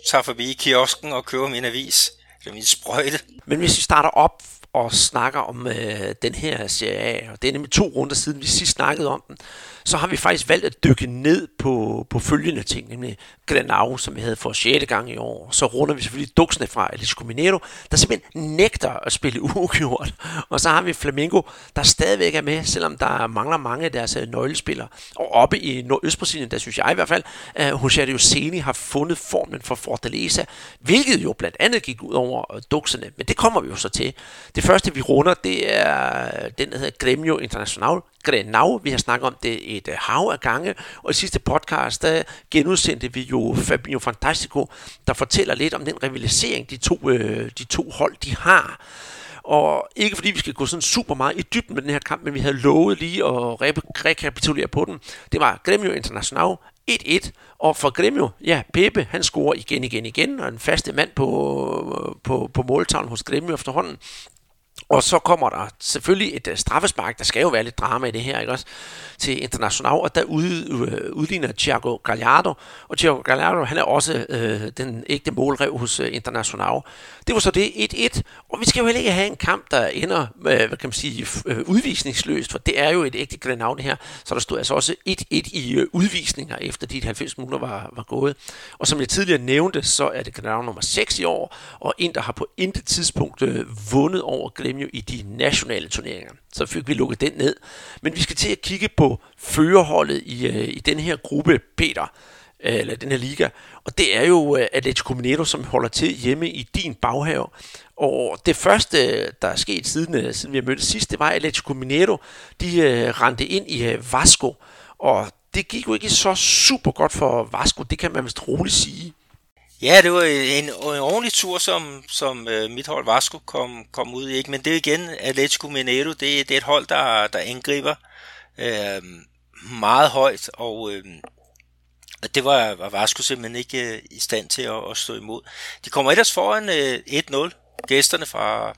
tager forbi kiosken og køber min avis eller min sprøjte. Men hvis vi starter op og snakker om øh, den her serie A, og det er nemlig to runder siden vi sidst snakkede om den, så har vi faktisk valgt at dykke ned på, på følgende ting, nemlig Grenau, som vi havde for 6. gang i år. Så runder vi selvfølgelig duksene fra Atletico Mineiro, der simpelthen nægter at spille <laughs> uafgjort. Og så har vi Flamengo, der stadigvæk er med, selvom der mangler mange af deres øh, nøglespillere. Og oppe i Nordøstbrasilien, der synes jeg i hvert fald, at José Seni har fundet formen for Fortaleza, hvilket jo blandt andet gik ud over øh, duksene. Men det kommer vi jo så til. Det første, vi runder, det er den, der hedder Gremio International, Grenau. Vi har snakket om det et øh, hav af gange, og i sidste podcast, der genudsendte vi jo Fabio Fantastico, der fortæller lidt om den rivalisering, de to, øh, de to hold, de har. Og ikke fordi vi skal gå sådan super meget i dybden med den her kamp, men vi havde lovet lige at rekapitulere på den. Det var Gremio International 1-1, og for Gremio, ja, Pepe, han scorer igen, igen, igen, og en faste mand på, øh, på, på måltavlen hos Gremio efterhånden. Og så kommer der selvfølgelig et øh, straffespark. Der skal jo være lidt drama i det her, ikke også? Til International, og der ud, øh, udligner Thiago Gallardo. Og Thiago Gallardo, han er også øh, den ægte målrev hos øh, International. Det var så det 1-1. Og vi skal jo heller ikke have en kamp, der ender, øh, hvad kan man sige, øh, udvisningsløst, for det er jo et ægte Grenau det her. Så der stod altså også 1-1 i øh, udvisninger, efter de 90 minutter var, var gået. Og som jeg tidligere nævnte, så er det Grenau nummer 6 i år, og en, der har på intet tidspunkt øh, vundet over Gremio i de nationale turneringer. Så fik vi lukket den ned. Men vi skal til at kigge på førerholdet i, øh, i den her gruppe, Peter øh, eller den her liga. Og det er jo øh, Atletico Mineiro, som holder til hjemme i din baghave. Og det første, der er sket siden, siden vi har mødtes sidst, det var Atletico Mineiro. De uh, rendte ind i Vasco, og det gik jo ikke så super godt for Vasco, det kan man vist roligt sige. Ja, det var en, en ordentlig tur, som, som øh, mit hold Vasco kom, kom ud i. Ikke? Men det er igen Atletico Mineiro, det, det er et hold, der, der angriber øh, meget højt, og øh, det var, var Vasco simpelthen ikke øh, i stand til at, at stå imod. De kommer ellers foran øh, 1-0, gæsterne fra,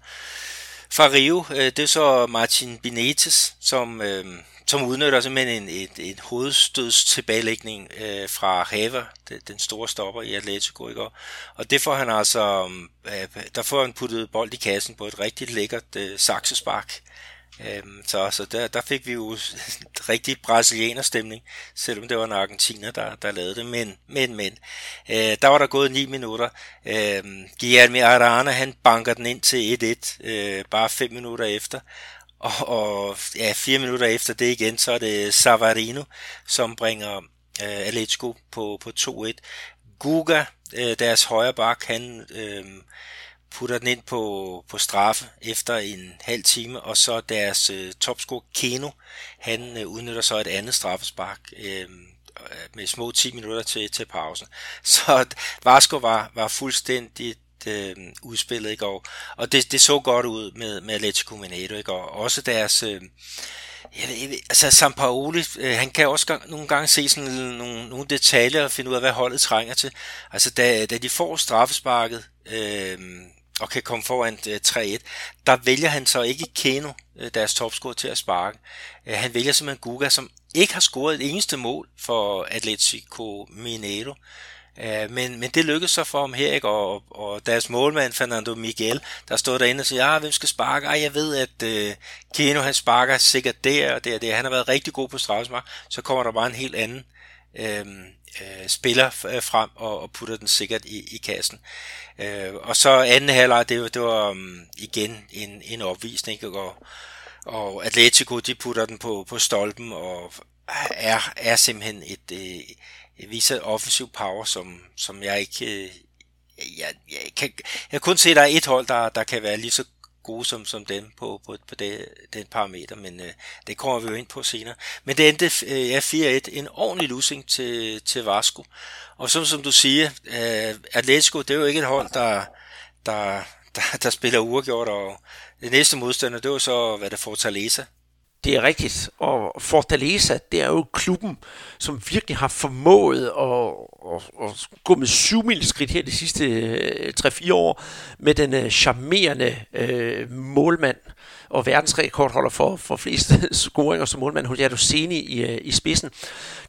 fra Rio. Øh, det er så Martin Benitez, som... Øh, som udnytter simpelthen en, et, et hovedstøds tilbagelægning øh, fra Haver, den store stopper i Atletico, ikke? Og det får han altså, mm, øh, der får han puttet bold i kassen på et rigtig lækkert øh, saksespark. Øh, så så der, der fik vi jo <laughs> rigtig brasilianerstemning, selvom det var en argentiner, der, der lavede det. Men, men, men, øh, der var der gået 9 minutter. Øh, Guillermo Arana, han banker den ind til 1-1, øh, bare 5 minutter efter. Og, og ja, fire minutter efter det igen, så er det Savarino, som bringer øh, Atletico på, på 2-1. Guga, øh, deres højre bak, han øh, putter den ind på, på straffe efter en halv time, og så deres øh, topscorer Keno, han øh, udnytter så et andet straffespark øh, med små 10 minutter til, til pausen. <laughs> Så Vasco var, var fuldstændig øh, udspillet i går. Og det, det så godt ud med, med Atletico Mineiro i går. Også deres... Øh, jeg ved, jeg ved, altså Sampaoli, øh, han kan også gang, nogle gange se sådan nogle, nogle detaljer og finde ud af, hvad holdet trænger til. Altså da, da de får straffesparket øh, og kan komme foran øh, 3-1, der vælger han så ikke Keno, øh, deres topscorer, til at sparke. Øh, han vælger simpelthen Guga, som ikke har scoret et eneste mål for Atletico Mineiro. Øh, men, men det lykkedes så for ham her, ikke? Og, og deres målmand, Fernando Miguel, der stod derinde og siger, ah, hvem skal sparke? Ej, jeg ved, at øh, Keno, han sparker sikkert der og der og der. Han har været rigtig god på straffespark. Så kommer der bare en helt anden øh, øh, spiller øh, frem og, og putter den sikkert i, i kassen. Øh, og så anden halvleg, det, det var um, igen en, en opvisning, ikke? Og, og Atletico, de putter den på, på stolpen og er, er simpelthen et... Øh, Viser offensiv power, som, som jeg ikke... Øh, jeg, jeg, kan, jeg kan kun se, at der er et hold, der, der kan være lige så gode som, som dem på, på, på det, den parameter, men øh, det kommer vi jo ind på senere. Men det endte øh, ja, 4-1, en ordentlig losing til, til Vasco. Og som, som du siger, øh, Atletico, det er jo ikke et hold, der, der, der, der spiller uafgjort, og det næste modstander, det var så, hvad det Fortaleza, det er rigtigt. Og Fortaleza, det er jo klubben, som virkelig har formået at, at, at gå med syv skridt her de sidste øh, 3-4 år med den øh, charmerende øh, målmand og verdensrekordholder for, for flest <laughs> scoringer som målmand, Juliano Seni i, øh, i spidsen.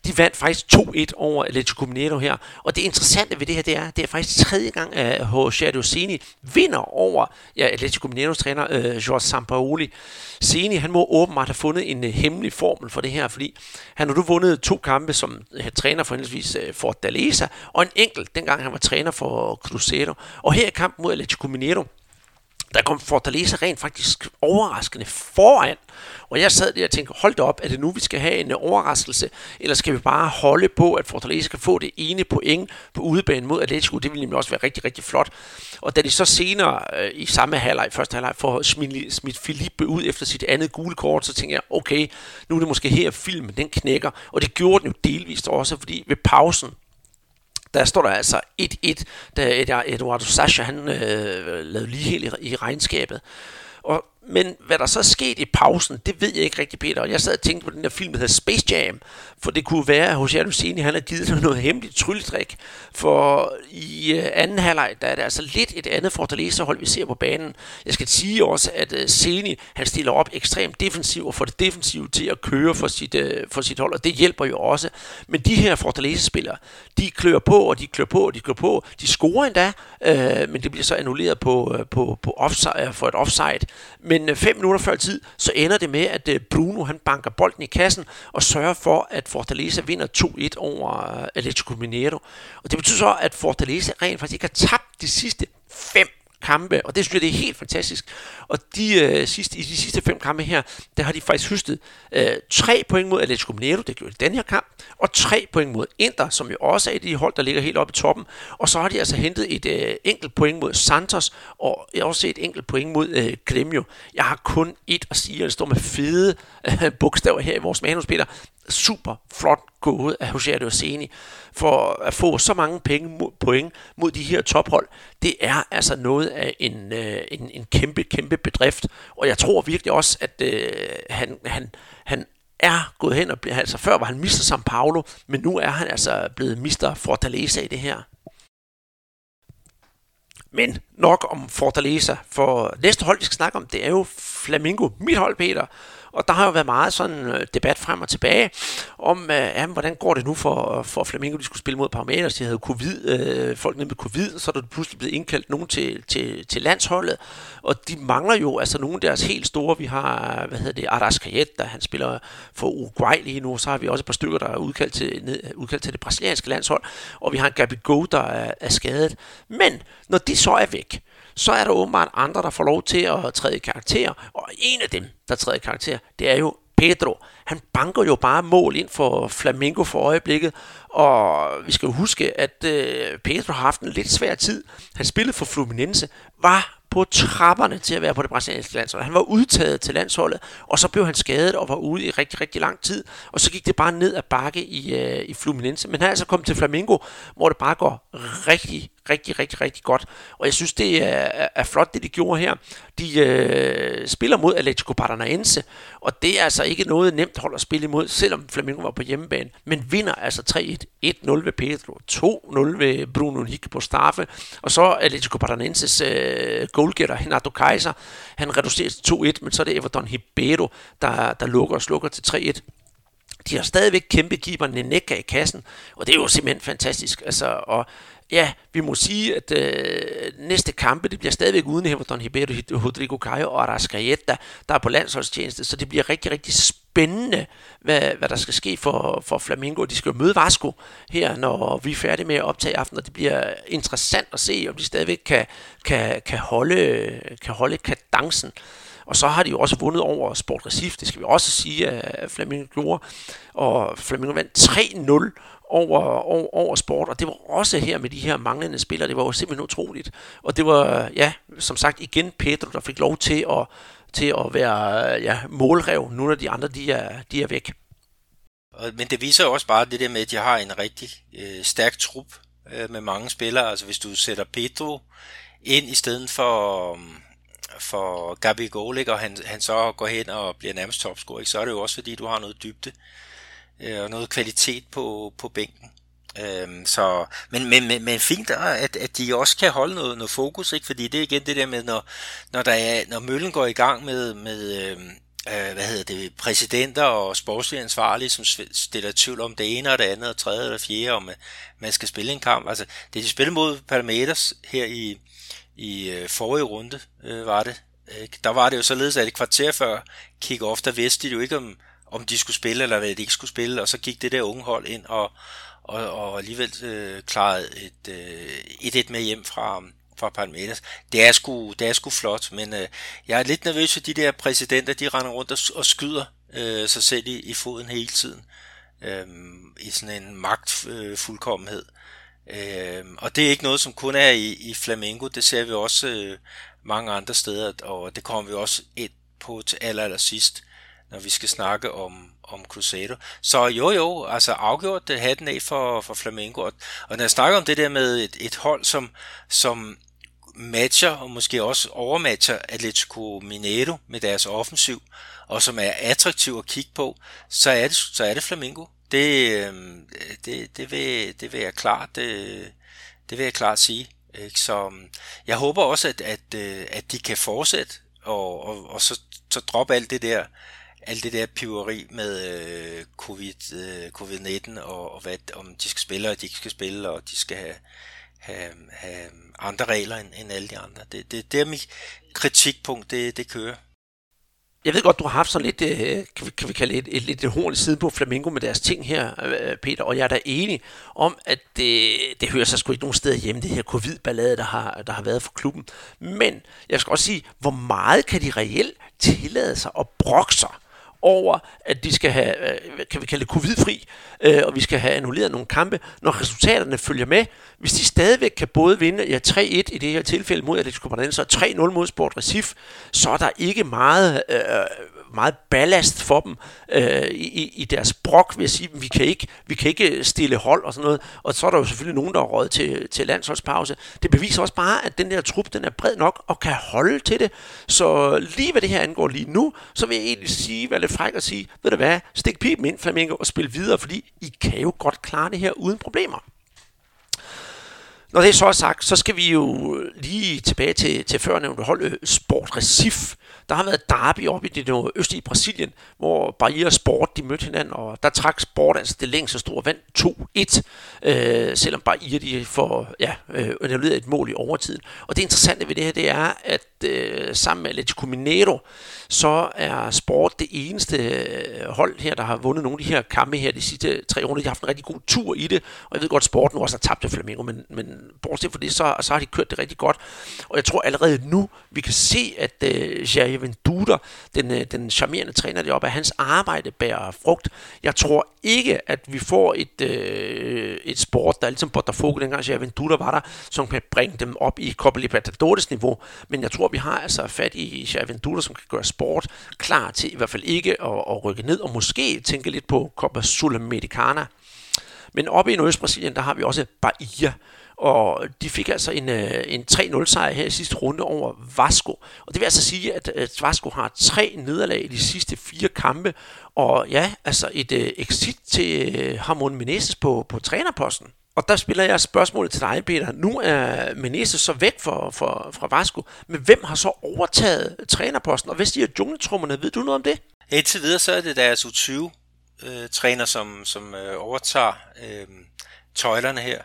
De vandt faktisk 2-1 over Atletico Mineiro her. Og det interessante ved det her, det er, det er faktisk tredje gang, at øh, Juliano Seni vinder over ja, Atletico Mineiros træner, øh, Jorge Sampaoli. Seni, han må åbenbart have fundet en øh, hemmelig formel for det her, fordi han har nu vundet to kampe som øh, træner for henholdsvis for Fortaleza, og en enkelt, dengang han var træner for Cruzeiro. Og her i kampen mod Atletico Mineiro, der kom Fortaleza rent faktisk overraskende foran. Og jeg sad der og tænkte, hold da op, er det nu, vi skal have en øh, overraskelse? Eller skal vi bare holde på, at Fortaleza kan få det ene point på udebanen mod Atletico? Det ville nemlig også være rigtig, rigtig flot. Og da de så senere øh, i samme halvleg, første halvleg, får smidt, smidt Filippe ud efter sit andet gule kort, så tænker jeg, okay, nu er det måske her filmen, den knækker. Og det gjorde den jo delvist også, fordi ved pausen, der står der altså 1-1, da Eduardo Sasha han øh, lavede lige helt i, i regnskabet. Og men hvad der så skete i pausen, det ved jeg ikke rigtig, Peter. Og jeg sad og tænkte på den der film, der hedder Space Jam, for det kunne være, at Jose Alusini, han har givet sig noget hemmeligt trylletrik. For i øh, anden halvleg, der er det altså lidt et andet Fortaleza-hold, vi ser på banen. Jeg skal sige også, at øh, Seni, han stiller op ekstremt defensivt og får det defensive til at køre for sit, øh, for sit hold, og det hjælper jo også. Men de her Fortaleza-spillere, de klør på, og de klør på, og de klør på. De scorer endda, øh, men det bliver så annulleret på, på, på offside, for et offside. Men Øh, fem minutter før tid, så ender det med, at øh, Bruno han banker bolden i kassen og sørger for, at Fortaleza vinder 2-1 over øh, Atletico Mineiro. Og det betyder så, at Fortaleza rent faktisk ikke har tabt de sidste fem kampe, og det synes jeg, det er helt fantastisk. Og de, øh, sidste, i de sidste fem kampe her, der har de faktisk høstet øh, tre point mod Atletico Mineiro, det gjorde de den her kamp, og tre point mod Inter, som jo også er et af de hold, der ligger helt oppe i toppen. Og så har de altså hentet et øh, enkelt point mod Santos, og også et enkelt point mod øh, Gremio. Jeg har kun et at sige, og det står med fede øh, bogstaver her i vores manus, Peter super flot gået af Jose Adoseni for at få så mange penge, point mod de her tophold. Det er altså noget af en, øh, en, en kæmpe, kæmpe bedrift. Og jeg tror virkelig også, at øh, han, han, han er gået hen og bliver, altså før var han mister San Paulo, men nu er han altså blevet mister Fortaleza i det her. Men nok om Fortaleza, for næste hold, vi skal snakke om, det er jo Flamingo, mit hold, Peter. Og der har jo været meget sådan øh, debat frem og tilbage om, øh, ja, hvordan går det nu for, for Flamingo, de skulle spille mod Parmeters, de havde covid, øh, folk nede med covid, så er der pludselig blevet indkaldt nogen til, til, til landsholdet, og de mangler jo altså nogle af deres helt store, vi har, hvad hedder det, Aras der han spiller for Uruguay lige nu, så har vi også et par stykker, der er udkaldt til, ned, udkaldt til det brasilianske landshold, og vi har en Gabi Go, der er, er skadet. Men når de så er væk, så er der åbenbart andre, der får lov til at træde i karakter. Og en af dem, der træder i karakter, det er jo Pedro. Han banker jo bare mål ind for Flamengo for øjeblikket, og vi skal jo huske, at øh, Pedro har haft en lidt svær tid. Han spillede for Fluminense, var på trapperne til at være på det brasilianske landshold. Han var udtaget til landsholdet, og så blev han skadet og var ude i rigtig, rigtig lang tid. Og så gik det bare ned ad bakke i, øh, i Fluminense. Men han er altså kommet til Flamengo, hvor det bare går rigtig, rigtig, rigtig, rigtig godt. Og jeg synes, det er, er flot, det de gjorde her. De øh, spiller mod Atletico Paranaense, og det er altså ikke noget nemt hold at spille imod, selvom Flamengo var på hjemmebane. Men vinder altså 3-1, 1-0 ved Pedro, 2-0 ved Bruno Henrique på straffe, og så Atletico Paranaenses øh, goalgetter, Renato Kaiser, han reducerer til 2-1, men så er det Everton Ribeiro, der, der lukker og slukker til 3-1. De har stadigvæk kæmpe keeper Neneka i kassen, og det er jo simpelthen fantastisk. Altså, og ja, vi må sige, at øh, næste kampe, det bliver stadigvæk uden Hamilton Ribeiro, Rodrigo Caio og Arascaeta, der er på landsholdstjeneste, så det bliver rigtig, rigtig spændende, hvad, hvad der skal ske for, for Flamingo. De skal jo møde Vasco her, når vi er færdige med at optage aften, og det bliver interessant at se, om de stadigvæk kan, kan, kan, holde, kan holde kadencen. Og så har de jo også vundet over Sport Recife, det skal vi også sige, at Flamingo gjorde. Og Flamingo vandt 3-0 over, over, over sport, og det var også her med de her manglende spillere, det var jo simpelthen utroligt. Og det var, ja, som sagt igen Pedro, der fik lov til at, til at være ja, målrev, nu når de andre de er, de er væk. Men det viser jo også bare det der med, at de har en rigtig øh, stærk trup øh, med mange spillere. Altså hvis du sætter Pedro ind i stedet for, um, for Gabi Golik, og han, han så går hen og bliver nærmest topscorer, ikke? så er det jo også fordi, du har noget dybde øh, Øh, og noget kvalitet på, på bænken. Øhm, så, men, men, men, men fint, at, at de også kan holde noget, noget fokus, ikke? fordi det er igen det der med, når, når, der er, når møllen går i gang med, med øhm, øh, hvad hedder det, præsidenter og sportslige ansvarlige, som stiller tvivl om det ene og det andet og tredje eller fjerde, om man skal spille en kamp. Altså, det de spillede mod Palmeiras her i, i øh, forrige runde, øh, var det. Ikke? der var det jo således, at et kvarter før kick-off, der vidste de jo ikke, om, om de skulle spille, eller hvad de ikke skulle spille, og så gik det der unge hold ind og, og, og alligevel øh, klarede et, øh, et et med hjem fra, fra Palmeiras. Det er sgu, det er sgu flot, men øh, jeg er lidt nervøs for de der præsidenter, de render rundt og, og skyder øh, sig selv i, i foden hele tiden. Øh, I sådan en magtfuldkommenhed. Øh, øh, og det er ikke noget, som kun er i, i Flamengo, det ser vi også øh, mange andre steder, og det kommer vi også ind på til aller, aller sidst når vi skal snakke om, om Crusader. Så jo jo, altså afgjort det hatten af for, for Flamengo. Og, og når jeg snakker om det der med et, et hold, som, som matcher og måske også overmatcher Atletico Mineiro med deres offensiv, og som er attraktiv at kigge på, så er det, så er det Flamingo. Det, øh, det, det, vil, det vil jeg klart, det, det vil jeg klart sige. Ikke? Så jeg håber også, at, at, at de kan fortsætte, og, og, og så, så droppe alt det der, alt det der piveri med øh, COVID, øh, covid-19 og, og hvad, om de skal spille og de ikke skal spille, og de skal have, have, have andre regler end, end alle de andre. Det, det, det er mit kritikpunkt, det, det kører. Jeg ved godt, du har haft sådan lidt, øh, kan vi, kan vi kalde et, et, lidt et horn i siden på Flamingo med deres ting her, øh, Peter, og jeg er da enig om, at det, det hører sig sgu ikke nogen steder hjemme, det her covid-ballade, der har, der har været for klubben. Men jeg skal også sige, hvor meget kan de reelt tillade sig at brokke sig over, at de skal have, øh, kan vi kalde det covid-fri, øh, og vi skal have annulleret nogle kampe, når resultaterne følger med. Hvis de stadigvæk kan både vinde ja, 3-1 i det her tilfælde mod Atletico Paranaense og 3-0 mod Sport Recif, så er der ikke meget øh, meget ballast for dem øh, i, i deres brok, ved at sige. Vi kan, ikke, vi kan ikke stille hold og sådan noget. Og så er der jo selvfølgelig nogen, der er råd til, til landsholdspause. Det beviser også bare, at den der trup, den er bred nok og kan holde til det. Så lige hvad det her angår lige nu, så vil jeg egentlig sige, hvad det fræk at sige, ved du hvad, stik pipen ind, Flamingo, og spil videre, fordi I kan jo godt klare det her uden problemer. Når det så er sagt, så skal vi jo lige tilbage til, til førnævnte hold øh, Sport Recif. Der har været derby oppe i det østlige Brasilien, hvor Bahia Sport de mødte hinanden, og der trak Sport altså det længste store vand 2-1, øh, selvom Bahia de får ja, øh, et mål i overtiden. Og det interessante ved det her, det er, at øh, sammen med Atletico Mineiro, så er Sport det eneste øh, hold her, der har vundet nogle af de her kampe her de sidste tre runder. De har haft en rigtig god tur i det, og jeg ved godt, at Sport nu også har tabt til Flamengo, men, men bortset fra det, så, så har de kørt det rigtig godt. Og jeg tror allerede nu, vi kan se, at øh, Jair Ventura, den, øh, den charmerende træner deroppe, at hans arbejde bærer frugt. Jeg tror ikke, at vi får et, øh, et sport, der er ligesom Botafogo, dengang Jair Ventura var der, som kan bringe dem op i Copa Libertadores niveau. Men jeg tror, vi har altså fat i Jair Ventura, som kan gøre sport klar til i hvert fald ikke at, at rykke ned, og måske tænke lidt på Copa Sudamericana. Men oppe i Nordøst-Brasilien, der har vi også Bahia, og de fik altså en, øh, en 3-0 sejr her i sidste runde over Vasco. Og det vil altså sige, at, at Vasco har tre nederlag i de sidste fire kampe, og ja, altså et øh, exit til øh, Harmon Hamon Menezes på, på trænerposten. Og der spiller jeg spørgsmålet til dig, Peter. Nu er Menezes så væk for, for, fra Vasco, men hvem har så overtaget trænerposten? Og hvad siger jungletrummerne? Ved du noget om det? Indtil videre så er det deres U20-træner, som, som øh, overtager øh, tøjlerne her.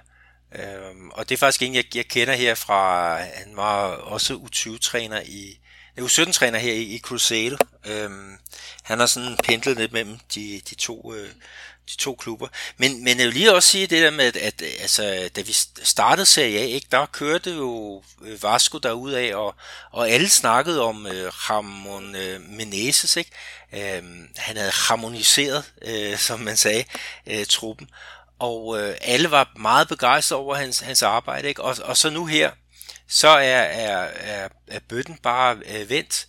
Øhm, og det er faktisk en, jeg, jeg kender her fra, han var også U20-træner i, U17-træner her i, i Cruzeiro. Øhm, han har sådan pendlet lidt mellem de, de to øh, de to klubber. Men, men jeg vil lige også sige det der med, at, at altså, da vi startede Serie A, ikke, der kørte jo øh, Vasco derud af, og, og alle snakkede om øh, Ramon øh, Menezes, ikke? Øhm, han havde harmoniseret, øh, <laughs> som man sagde, øh, truppen og øh, alle var meget begejstrede over hans, hans arbejde, ikke? Og, og så nu her, så er, er, er, er bøtten bare øh, vendt,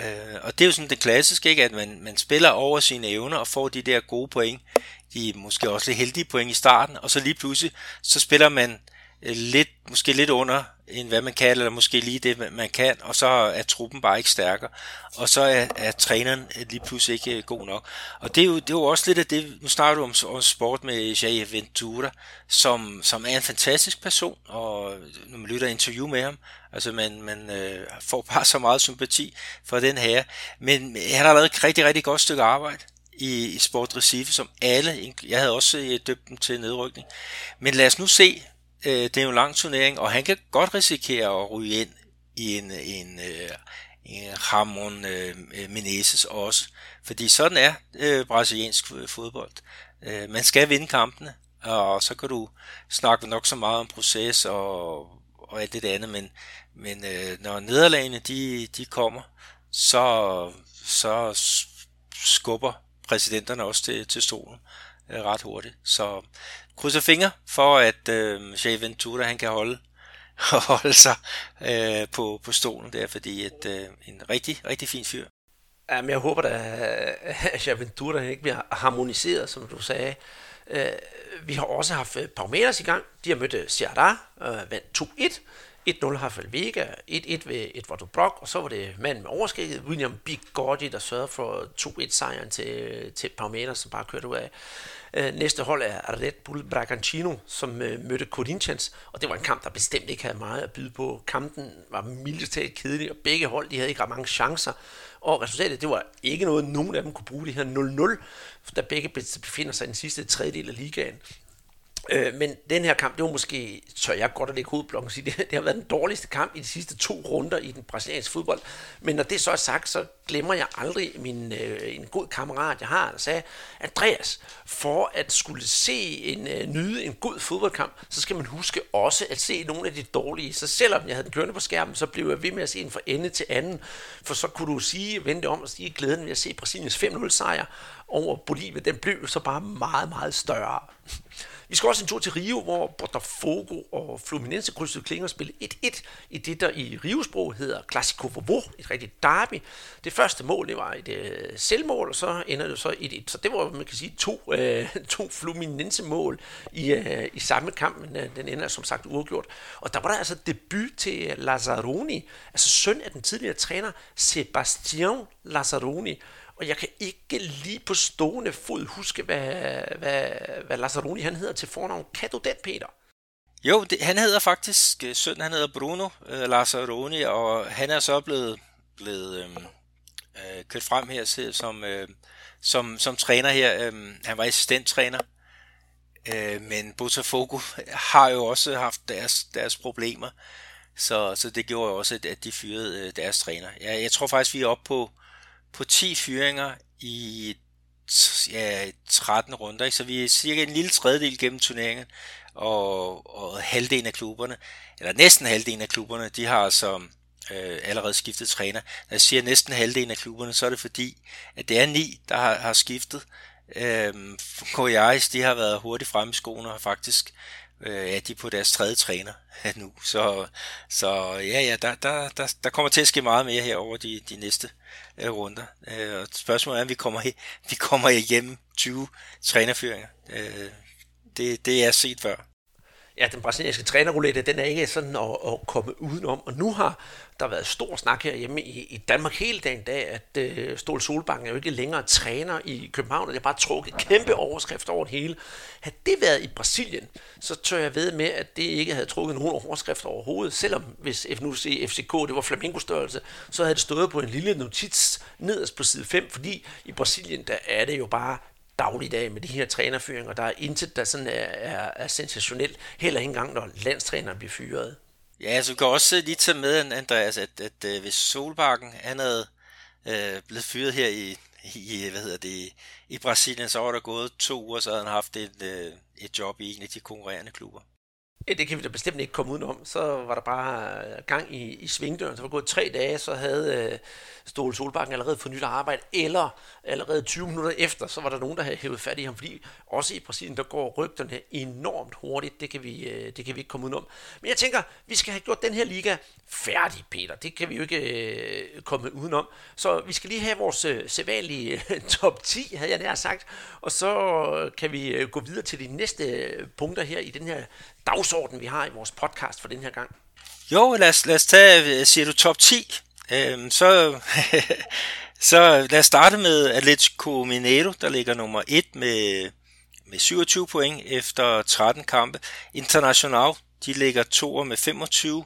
øh, og det er jo sådan det klassiske, ikke? at man, man spiller over sine evner og får de der gode point, de måske også lidt heldige point i starten, og så lige pludselig, så spiller man Øh, lidt, måske lidt under, end hvad man kan, eller måske lige det, man kan, og så er truppen bare ikke stærkere, og så er, er træneren lige pludselig ikke øh, god nok. Og det er jo, det er jo også lidt af det, nu snakker du om, om sport med Jair Ventura, som, som er en fantastisk person, og når man lytter interview med ham, altså man, man øh, får bare så meget sympati for den her, men han har lavet et rigtig, rigtig godt stykke arbejde i, i Sport Recife, som alle, jeg havde også øh, døbt dem til nedrykning. Men lad os nu se, øh, det er jo en lang turnering, og han kan godt risikere at ryge ind i en, en, øh, en Ramon øh, Menezes også. Fordi sådan er øh, brasiliansk fodbold. Øh, man skal vinde kampene, og så kan du snakke nok så meget om proces og, og alt det andet, men, men øh, når nederlagene de, de kommer, så, så skubber præsidenterne også til, til stolen øh, ret hurtigt. Så krydser fingre for, at øh, Jay Ventura han kan holde, <laughs> holde sig øh, på, på stolen der, fordi et, øh, en rigtig, rigtig fin fyr. Jamen, jeg håber da, at Jay Ventura ikke bliver harmoniseret, som du sagde. Øh, vi har også haft Palmeiras i gang. De har mødt øh, Ceará, øh, vandt 2-1. 1-0 Rafael Vega, 1-1 ved Edvard Brock, og så var det manden med overskægget, William Bigordi, der sørgede for 2-1-sejren til, til Palmeiras, som bare kørte ud af. Øh, næste hold er Red Bull Bragantino, som øh, mødte Corinthians, og det var en kamp, der bestemt ikke havde meget at byde på. Kampen var militært kedelig, og begge hold de havde ikke ret mange chancer. Og resultatet, det var ikke noget, nogen af dem kunne bruge det her 0-0, da begge befinder sig i den sidste tredjedel af ligaen. Øh, men den her kamp, det var måske, tør jeg godt at lægge hovedblokken og sige, <laughs> det, det har været den dårligste kamp i de sidste to runder i den brasilianske fodbold. Men når det så er sagt, så glemmer jeg aldrig min, øh, en god kammerat, jeg har, der sagde, Andreas, for at skulle se en øh, nyde en god fodboldkamp, så skal man huske også at se nogle af de dårlige. Så selvom jeg havde den kørende på skærmen, så blev jeg ved med at se en fra ende til anden, for så kunne du sige, vente om og sige glæden ved at se Brasiliens 5-0 sejr over Bolivia, den blev så bare meget, meget større. Vi skal også en tur til Rio, hvor Botafogo og Fluminense krydsede klinger og spillede 1-1 i det, der i Rio-sprog hedder Classico Vovo, et rigtigt derby. Det første mål, det var et øh, selvmål, og så ender det så 1-1. Så det var, man kan sige, to, øh, <laughs> to Fluminense-mål i, øh, i samme kamp, men øh, den ender som sagt uafgjort. Og der var der altså debut til Lazzaroni, altså søn af den tidligere træner Sebastian Lazzaroni, og jeg kan ikke lige på stående fod huske, hvad, hvad, hvad Lazzaroni han hedder til fornavn. Kan du den, Peter? Jo, det, han hedder faktisk, øh, søn han hedder Bruno øh, Lazzaroni, og han er så blevet, blevet øh, øh, kørt frem her som, øh, som, som træner her. Øh, han var assistenttræner, øh, men Botafogo har jo også haft deres, deres problemer, så, så det gjorde jo også, at de fyrede øh, deres træner. Jeg, jeg tror faktisk, vi er oppe på på 10 fyringer i ja, 13 runder, ikke? så vi er cirka en lille tredjedel gennem turneringen, og, og halvdelen af klubberne, eller næsten halvdelen af klubberne, de har altså øh, allerede skiftet træner. Når jeg siger næsten halvdelen af klubberne, så er det fordi, at det er ni, der har, har skiftet. Øhm, KJI's, de har været hurtigt fremme i skoene og har faktisk øh, er de på deres tredje træner <laughs> nu. Så, så ja, ja, der, der, der, der kommer til at ske meget mere her over de, de næste øh, runder. Øh, og spørgsmålet er, om vi kommer, <laughs> vi kommer igennem 20 trænerføringer. Øh, det, det er set før ja, den brasilianske trænerroulette, den er ikke sådan at, at komme udenom. Og nu har der har været stor snak herhjemme i, i Danmark hele dagen dag, at øh, Ståle Solbakken er jo ikke længere træner i København, og det har bare trukket kæmpe overskrifter over det hele. Havde det været i Brasilien, så tør jeg ved med, at det ikke havde trukket nogen overskrift overhovedet, selvom hvis nu se FCK, det var flamingo-størrelse, så havde det stået på en lille notits nederst på side 5, fordi i Brasilien, der er det jo bare dagligdag med de her trænerføringer. Der er intet, der sådan er, er, er sensationelt, heller ikke engang, når landstræneren bliver fyret. Ja, så altså, du kan også lige tage med, Andreas, at, at, at hvis Solbakken han havde øh, blevet fyret her i, i, hvad hedder det, i Brasilien, så var der gået to uger, så havde han haft et, øh, et job i en af de konkurrerende klubber. Ja, det kan vi da bestemt ikke komme udenom. Så var der bare øh, gang i, i svingdøren. Så var gået tre dage, så havde øh, Ståle Solbakken allerede fået nyt arbejde, eller allerede 20 minutter efter, så var der nogen, der havde hævet fat i ham, fordi også i Brasilien, der går rygterne enormt hurtigt. Det kan vi, øh, det kan vi ikke komme udenom. Men jeg tænker, vi skal have gjort den her liga færdig, Peter. Det kan vi jo ikke øh, komme udenom. Så vi skal lige have vores øh, sædvanlige øh, <laughs> top 10, havde jeg nær sagt. Og så kan vi øh, gå videre til de næste øh, punkter her i den her dagsorden, vi har i vores podcast for den her gang. Jo, lad os, lad os tage, siger du top 10, øhm, så, <laughs> så lad os starte med Atletico Mineiro, der ligger nummer 1 med, med 27 point efter 13 kampe. International, de ligger to med 25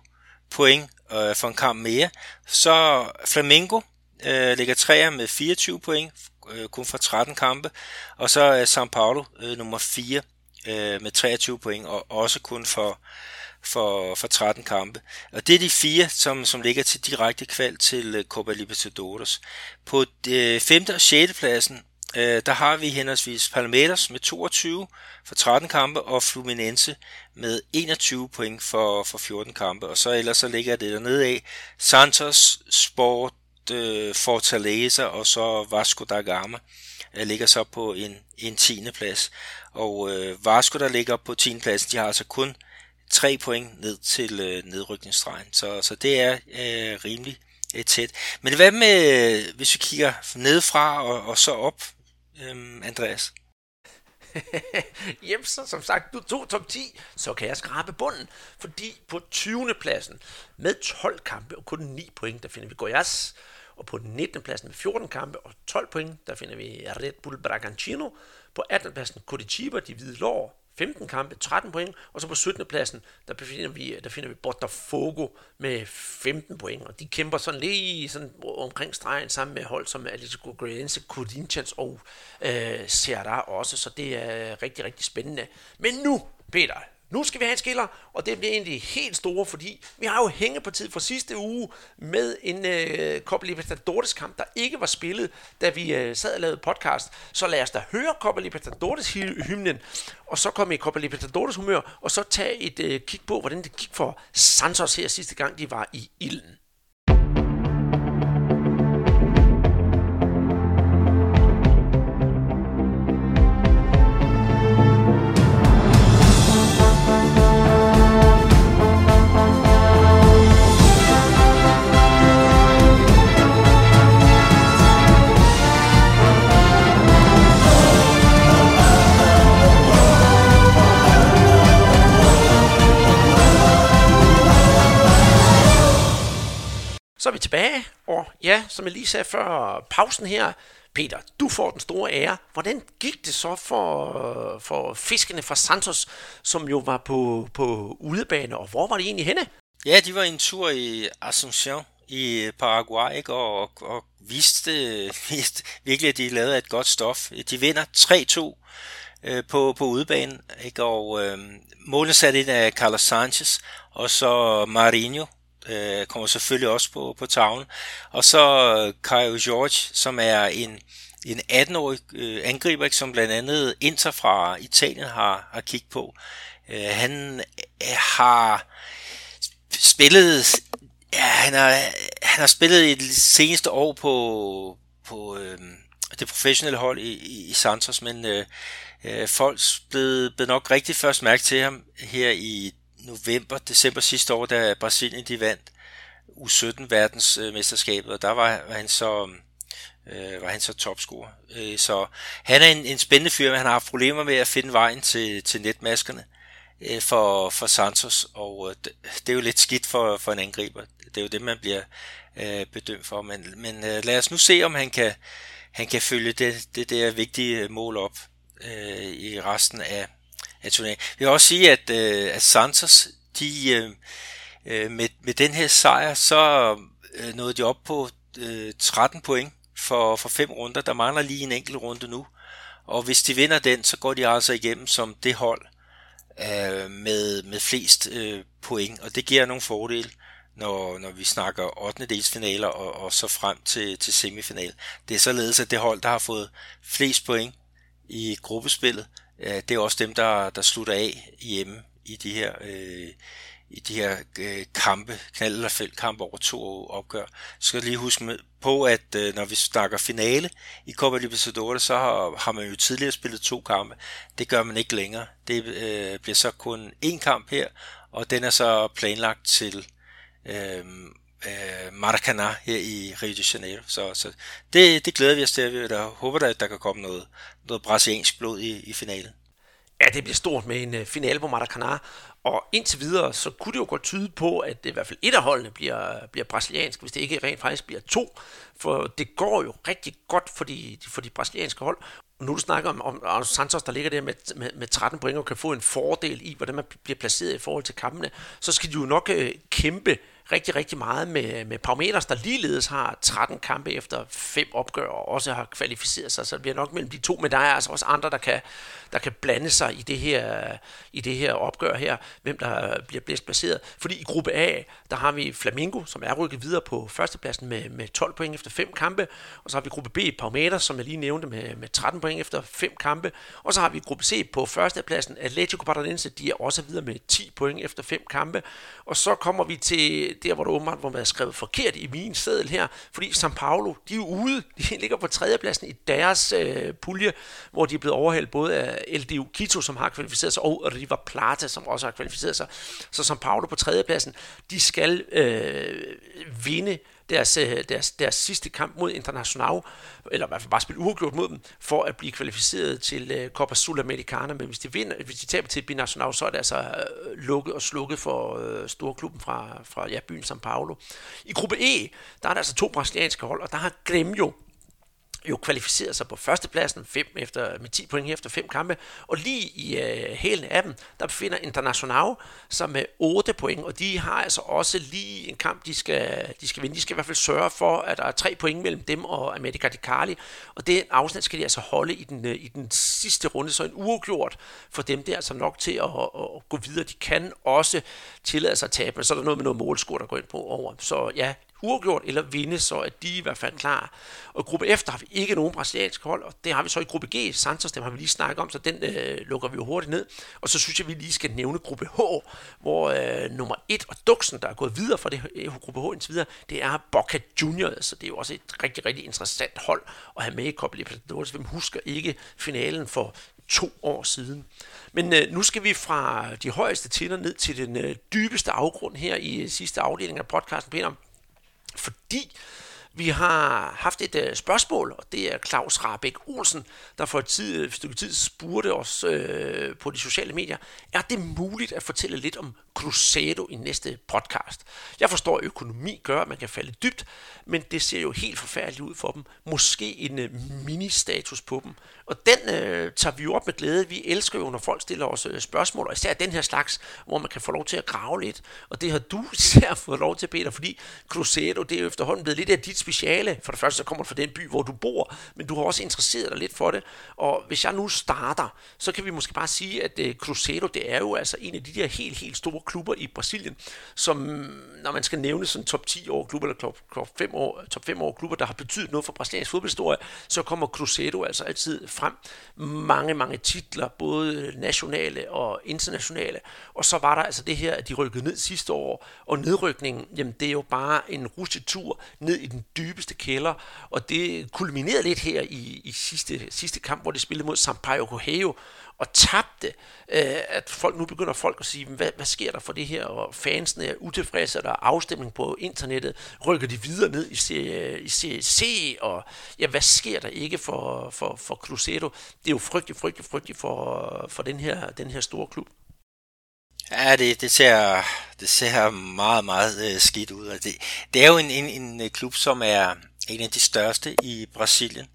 point øh, for en kamp mere. Så Flamengo øh, ligger 3 med 24 point, øh, kun for 13 kampe. Og så er São Paulo øh, nummer 4 øh, med 23 point, og også kun for, for, for 13 kampe. Og det er de fire, som, som ligger til direkte kval til øh, Copa Libertadores. På øh, det 5. og 6. pladsen, øh, der har vi henholdsvis Palmeiras med 22 for 13 kampe, og Fluminense med 21 point for, for 14 kampe. Og så ellers så ligger det dernede af Santos, Sport, øh, Fortaleza og så Vasco da Gama øh, ligger så på en, en 10. plads. Og øh, Vasco, der ligger på 10. plads, de har altså kun 3 point ned til øh, nedrykningsstregen. Så, så det er øh, rimelig øh, tæt. Men hvad med, hvis vi kigger nedefra og, og så op, øh, Andreas? <laughs> Jamen, så som sagt, du tog top 10, så kan jeg skrabe bunden. Fordi på 20. pladsen med 12 kampe og kun 9 point, der finder vi Goyas og på 19. pladsen med 14 kampe og 12 point, der finder vi Red Bull Bragantino. På 18. pladsen Curitiba, de hvide lår, 15 kampe, 13 point, og så på 17. pladsen, der finder vi, der finder vi Botafogo med 15 point, og de kæmper sådan lige sådan omkring stregen sammen med hold som Atletico Goianiense, Corinthians og øh, Ceará også, så det er rigtig, rigtig spændende. Men nu, Peter, nu skal vi have en skiller, og det bliver egentlig helt store, fordi vi har jo hængepartiet fra sidste uge med en øh, Copa Libertadores kamp, der ikke var spillet, da vi øh, sad og lavede podcast. Så lad os da høre Copa Libertadores hymnen, og så komme i Copa Libertadores humør, og så tage et øh, kig på, hvordan det gik for Santos her sidste gang, de var i ilden. Så er vi tilbage, og ja, som jeg lige sagde før pausen her, Peter, du får den store ære. Hvordan gik det så for, for fiskene fra Santos, som jo var på, på udebane, og hvor var de egentlig henne? Ja, de var en tur i Asunción i Paraguay, ikke? Og, og, og viste, viste virkelig, at de lavede et godt stof. De vinder 3-2 øh, på, på udebanen, ikke? og øh, målet sat ind af Carlos Sanchez, og så Marinho, øh, kommer selvfølgelig også på, på tavlen. Og så øh, Caio George, som er en, en 18-årig øh, angriber, ikke, som blandt andet Inter fra Italien har, har kigget på. Øh, han øh, har spillet ja, han har, han har spillet i det seneste år på, på øh, det professionelle hold i, i, i Santos, men øh, øh, folk blev, blev nok rigtig først mærke til ham her i november, december sidste år, da Brasilien de vandt U17 verdensmesterskabet, og der var, var han så øh, var han så topscorer. Øh, så han er en, en spændende fyr, men han har haft problemer med at finde vejen til, til netmaskerne øh, for, for Santos, og øh, det, det er jo lidt skidt for, for en angriber. Det er jo det, man bliver øh, bedømt for. Men, men øh, lad os nu se, om han kan, han kan følge det, det der vigtige mål op øh, i resten af, af turneringen. Jeg vil også sige, at, øh, at Santos, de, øh, øh, med, med den her sejr, så øh, nåede de op på øh, 13 point for, for fem runder. Der mangler lige en enkelt runde nu. Og hvis de vinder den, så går de altså igennem som det hold øh, med, med flest øh, point. Og det giver nogle fordele, når, når vi snakker 8. delsfinaler og, og så frem til, til semifinal. Det er således, at det hold, der har fået flest point i gruppespillet, øh, det er også dem, der, der slutter af hjemme i de her øh, i de her øh, kampe, knald- eller feltkampe over to opgør. Så skal lige huske med, på, at øh, når vi snakker finale i Copa Libertadores, så har, har man jo tidligere spillet to kampe. Det gør man ikke længere. Det øh, bliver så kun én kamp her, og den er så planlagt til øh, øh, Maracanã her i Rio de Janeiro. Så, så det, det glæder vi os til. Vi håber, at der kan komme noget, noget brasiliansk blod i, i finalen. Ja, det bliver stort med en øh, finale på Maracanã, og indtil videre, så kunne det jo godt tyde på, at det i hvert fald et af holdene bliver, bliver brasiliansk, hvis det ikke rent faktisk bliver to. For det går jo rigtig godt for de, for de brasilianske hold. Nu du snakker om, om, om Santos, der ligger der med, med, med 13 point og kan få en fordel i, hvordan man bliver placeret i forhold til kampene, så skal de jo nok øh, kæmpe rigtig, rigtig meget med, med Parmeters, der ligeledes har 13 kampe efter fem opgør og også har kvalificeret sig. Så det bliver nok mellem de to, men der er altså også andre, der kan, der kan blande sig i det her, i det her opgør her, hvem der bliver blæst placeret. Fordi i gruppe A, der har vi Flamingo, som er rykket videre på førstepladsen med, med 12 point efter fem kampe, og så har vi gruppe B, Parmeters, som jeg lige nævnte, med, med 13 point efter fem kampe, og så har vi gruppe C på førstepladsen, Atletico Paranaense, de er også videre med 10 point efter fem kampe, og så kommer vi til der, hvor der åbenbart må være skrevet forkert i min seddel her, fordi São Paulo, de er ude, <laughs> de ligger på tredjepladsen i deres øh, pulje, hvor de er blevet overhældt både af LDU Quito, som har kvalificeret sig, og River Plata, som også har kvalificeret sig. Så São Paulo på tredjepladsen, de skal øh, vinde deres, øh, deres, deres sidste kamp mod International, eller i hvert fald bare spille uafgjort mod dem, for at blive kvalificeret til uh, Copa Sudamericana. Men hvis de, vinder, hvis de taber til Binacional, så er det altså øh, lukket og slukket for uh, storklubben fra, fra ja, byen São Paulo. I gruppe E, der er der altså to brasilianske hold, og der har Grêmio jo kvalificeret sig på førstepladsen fem efter, med 10 point efter fem kampe. Og lige i øh, hælen af dem, der befinder International sig med 8 point, og de har altså også lige en kamp, de skal, de skal vinde. De skal i hvert fald sørge for, at der er tre point mellem dem og America de Cali, og det afsnit skal de altså holde i den, øh, i den sidste runde, så en uafgjort for dem, det er altså nok til at, at, at gå videre. De kan også tillade sig at tabe, men så er der noget med noget målscore, der går ind på over. Så ja, uafgjort eller vinde, så er de i hvert fald klar. Og i gruppe F, der har vi ikke nogen brasiliansk hold, og det har vi så i gruppe G. Santos, dem har vi lige snakket om, så den øh, lukker vi jo hurtigt ned. Og så synes jeg, vi lige skal nævne gruppe H, hvor øh, nummer 1 og Duxen, der er gået videre fra det øh, gruppe H indtil videre, det er Boca Juniors, så det er jo også et rigtig, rigtig interessant hold at have med i Copa Libertadores. Hvem husker ikke finalen for to år siden. Men øh, nu skal vi fra de højeste tinder ned til den øh, dybeste afgrund her i øh, sidste afdeling af podcasten, Peter fordi vi har haft et øh, spørgsmål, og det er Claus Rabeck Olsen, der for et, tid, et stykke tid spurgte os øh, på de sociale medier. Er det muligt at fortælle lidt om Cruzeiro i næste podcast? Jeg forstår, at økonomi gør, at man kan falde dybt, men det ser jo helt forfærdeligt ud for dem. Måske en øh, mini-status på dem. Og den øh, tager vi jo op med glæde. Vi elsker jo, når folk stiller os øh, spørgsmål, og især den her slags, hvor man kan få lov til at grave lidt. Og det har du <laughs> især fået lov til, Peter, fordi Cruzeiro, det er jo efterhånden blevet lidt af dit speciale. For det første så kommer det fra den by, hvor du bor, men du har også interesseret dig lidt for det. Og hvis jeg nu starter, så kan vi måske bare sige, at øh, Cruzeiro, det er jo altså en af de der helt, helt store klubber i Brasilien, som når man skal nævne sådan top 10 år klubber, eller top, top 5 år, top 5 år klubber, der har betydet noget for brasiliansk fodboldhistorie, så kommer Cruzeiro altså altid frem. Mange, mange titler, både nationale og internationale. Og så var der altså det her, at de rykkede ned sidste år, og nedrykningen, jamen det er jo bare en rusjetur ned i den dybeste kælder, og det kulminerede lidt her i, i sidste, sidste kamp, hvor de spillede mod Sampaio Correio, og tabte, øh, at folk nu begynder folk at sige, hvad, hvad sker der for det her, og fansene er utilfredse, der er afstemning på internettet, rykker de videre ned i, serie, i serie C, og ja, hvad sker der ikke for, for, for Cruzeiro? Det er jo frygteligt, frygteligt, frygteligt for, for den, her, den her store klub. Ja, det, det, ser, det ser meget, meget øh, skidt ud. Det, det er jo en, en, en øh, klub, som er en af de største i Brasilien.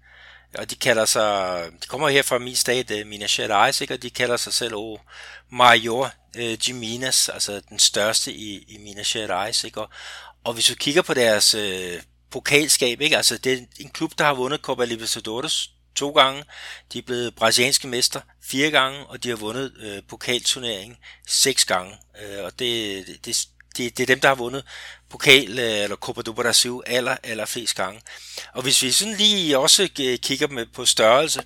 Og de kalder sig, de kommer her fra min stat, øh, Minas Gerais, ikke? og de kalder sig selv oh, Major uh, de Minas, altså den største i, i Minas Gerais. Ikke? Og, og hvis du kigger på deres øh, pokalskab, ikke? altså det er en klub, der har vundet Copa Libertadores to gange, de er blevet brasilianske mester fire gange, og de har vundet øh, pokalturneringen seks gange. Øh, og det, det, det, det er dem, der har vundet pokal øh, eller Copa do Brasil aller, aller flest gange. Og hvis vi sådan lige også øh, kigger med på størrelse,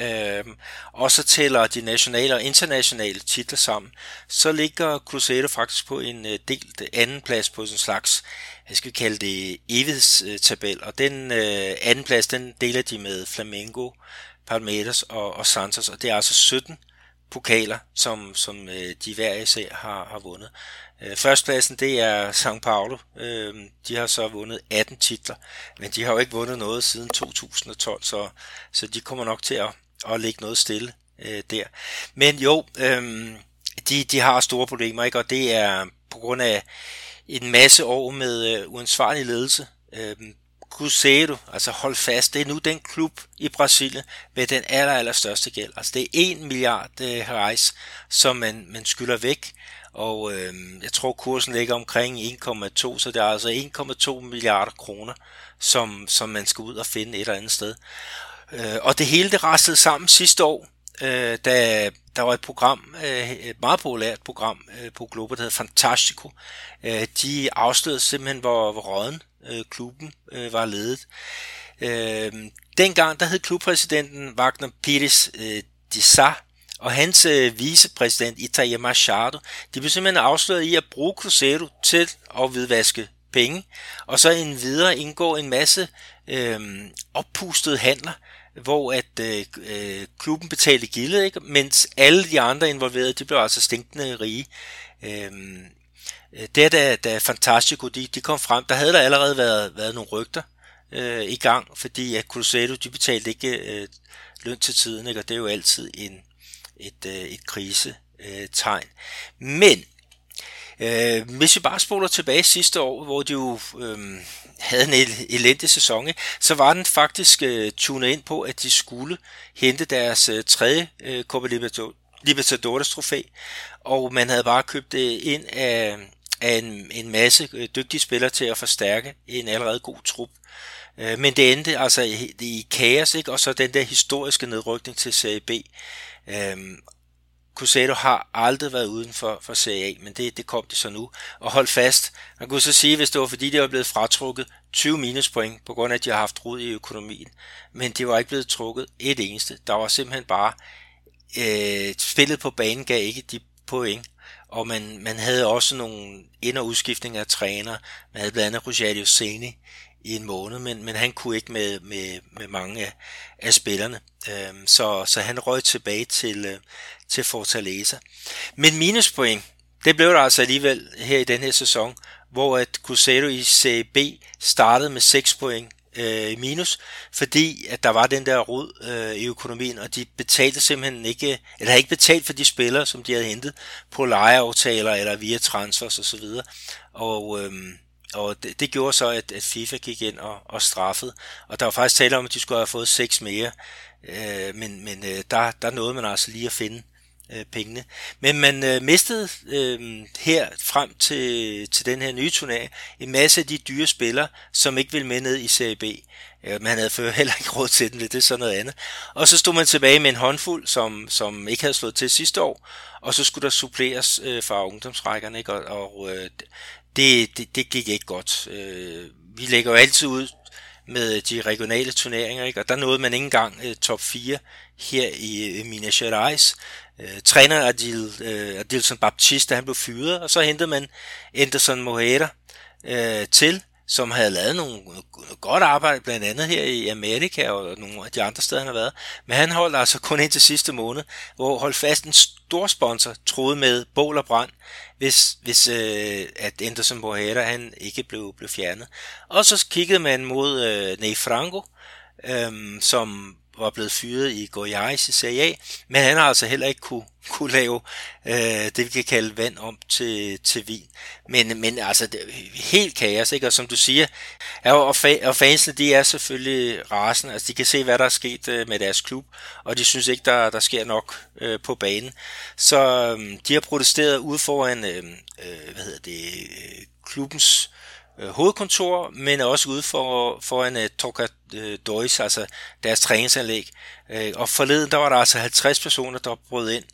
øh, og så tæller de nationale og internationale titler sammen, så ligger Cruzeiro faktisk på en øh, delt anden plads på sådan en slags, jeg skal kalde det evighedstabel, og den øh, anden plads, den deler de med Flamengo, Palmeiras og, og Santos, og det er altså 17 pokaler, som, som øh, de hver især har, har vundet. Øh, Førstpladsen, det er São Paulo. Øh, de har så vundet 18 titler, men de har jo ikke vundet noget siden 2012, så, så de kommer nok til at, at lægge noget stille øh, der. Men jo, øh, de, de har store problemer, ikke? og det er på grund af en masse år med øh, uansvarlig ledelse. Øh, Cruzeiro, altså hold fast, det er nu den klub i Brasilien med den aller, aller største gæld. Altså det er 1 milliard øh, reais, som man, man skylder væk, og øh, jeg tror kursen ligger omkring 1,2, så det er altså 1,2 milliarder kroner, som, som man skal ud og finde et eller andet sted. Øh, og det hele det rastede sammen sidste år, øh, da der var et program, øh, et meget populært program øh, på Globo, der hedder Fantastico. Øh, de afslørede simpelthen, hvor, hvor råden øh, klubben øh, var ledet. Øh, dengang der hed klubpræsidenten Wagner Pires øh, de Sa, og hans øh, vicepræsident Itaia Machado, de blev simpelthen afsløret i at bruge Cruzeiro til at hvidvaske penge, og så en videre indgå en masse øh, oppustede handler, hvor at øh, øh, klubben betalte gildet, ikke? mens alle de andre involverede, de blev altså stinkende rige. Øh, Øh, det da, da Fantastico, de, de kom frem, der havde der allerede været, været nogle rygter øh, i gang, fordi at Cruzeiro, de betalte ikke øh, løn til tiden, ikke? og det er jo altid en, et, øh, et krisetegn. Men Øh, hvis vi bare spoler tilbage sidste år, hvor de jo øh, havde en elendig sæson, så var den faktisk øh, tunet ind på, at de skulle hente deres øh, tredje øh, Copa Libertadores trofæ, og man havde bare købt det ind af, af en, en masse øh, dygtige spillere til at forstærke en allerede god trup. Øh, men det endte altså i, i kaos, ikke? og så den der historiske nedrykning til Serie B. Øhm, Cusado har aldrig været uden for, for Serie A, men det, det kom det så nu. Og hold fast, man kunne så sige, hvis det var fordi, det var blevet fratrukket 20 minuspoint, på grund af, at de har haft rod i økonomien. Men det var ikke blevet trukket et eneste. Der var simpelthen bare, øh, spillet på banen gav ikke de point. Og man, man havde også nogle ind- og udskiftninger af træner. Man havde blandt andet Rogerio Seni i en måned, men, men han kunne ikke med, med, med mange af, af spillerne. Øhm, så, så han røg tilbage til, øh, til Fortaleza. Men minuspoint, det blev der altså alligevel her i den her sæson, hvor at Cruzeiro i CB startede med 6 point øh, minus, fordi at der var den der rod øh, i økonomien, og de betalte simpelthen ikke, eller havde ikke betalt for de spillere, som de havde hentet på lejeaftaler eller via transfers osv. Og, og, øhm, og det, det gjorde så, at, at FIFA gik ind og, og straffede, og der var faktisk tale om, at de skulle have fået seks mere, øh, men, men øh, der, der nåede man altså lige at finde øh, pengene. Men man øh, mistede øh, her frem til, til den her nye turnering en masse af de dyre spillere, som ikke ville med ned i Serie B. Øh, man havde før <laughs> heller ikke råd til den, det er sådan noget andet. Og så stod man tilbage med en håndfuld, som, som ikke havde slået til sidste år, og så skulle der suppleres øh, fra ungdomsrækkerne, ikke? og, og øh, det, det, det gik ikke godt. Øh, vi lægger jo altid ud med de regionale turneringer, ikke? og der nåede man ikke engang øh, top 4 her i øh, Minas Gerais. Øh, træner Adil, øh, Adilson Baptista, han blev fyret, og så hentede man Anderson Moreira øh, til, som havde lavet nogle godt arbejde, blandt andet her i Amerika og nogle af de andre steder, han har været. Men han holdt altså kun ind til sidste måned, hvor holdt fast en stor sponsor troede med bål og brand, hvis, hvis øh, at Anderson Bohera han ikke blev, blev fjernet. Og så kiggede man mod øh, Ney Franco, øh, som var blevet fyret i Goiás i Serie A, men han har altså heller ikke kunne, kunne lave øh, det, vi kan kalde vand om til, til vin. Men, men altså, det er helt kaos, ikke? Og som du siger, og, fa- og fansene, de er selvfølgelig rasen, altså de kan se, hvad der er sket øh, med deres klub, og de synes ikke, der, der sker nok øh, på banen. Så øh, de har protesteret ude foran, øh, øh, hvad hedder det, øh, klubbens øh, hovedkontor, men også ude for, foran øh, uh, Toka uh, øh, Dois, altså deres træningsanlæg. Uh, og forleden der var der altså 50 personer, der brød ind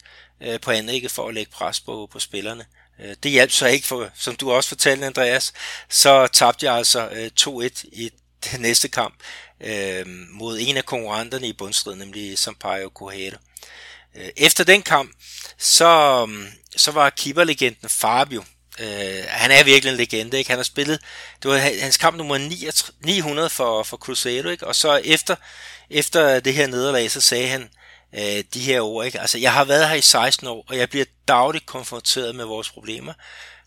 uh, på anlægget for at lægge pres på, på spillerne. Uh, det hjalp så ikke, for, som du også fortalte, Andreas, så tabte jeg altså uh, 2-1 i den næste kamp uh, mod en af konkurrenterne i bundstriden, nemlig Sampaio Correa. Uh, efter den kamp, så, um, så var keeperlegenden Fabio, Øh, han er virkelig en legende, ikke? Han har spillet, det var hans kamp nummer 900 for, for Cruzeiro, ikke? Og så efter, efter det her nederlag, så sagde han øh, de her ord, ikke? Altså, jeg har været her i 16 år, og jeg bliver dagligt konfronteret med vores problemer.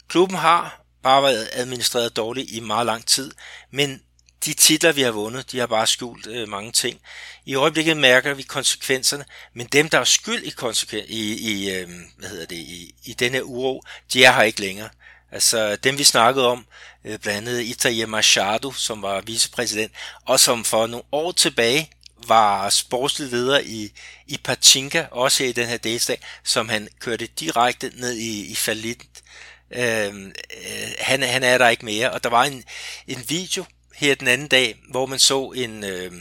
Klubben har bare været administreret dårligt i meget lang tid, men de titler, vi har vundet, de har bare skjult øh, mange ting. I øjeblikket mærker vi konsekvenserne, men dem, der er skyld i, konsekven- i, i, øh, hvad hedder det, i, i denne uro, de er her ikke længere. Altså dem vi snakkede om, øh, blandt andet Italia Machado, som var vicepræsident, og som for nogle år tilbage var sportslig leder i, i Pachinka, også i den her delstat, som han kørte direkte ned i, i falit. Øhm, øh, han, han er der ikke mere, og der var en, en video her den anden dag, hvor man så en, øh,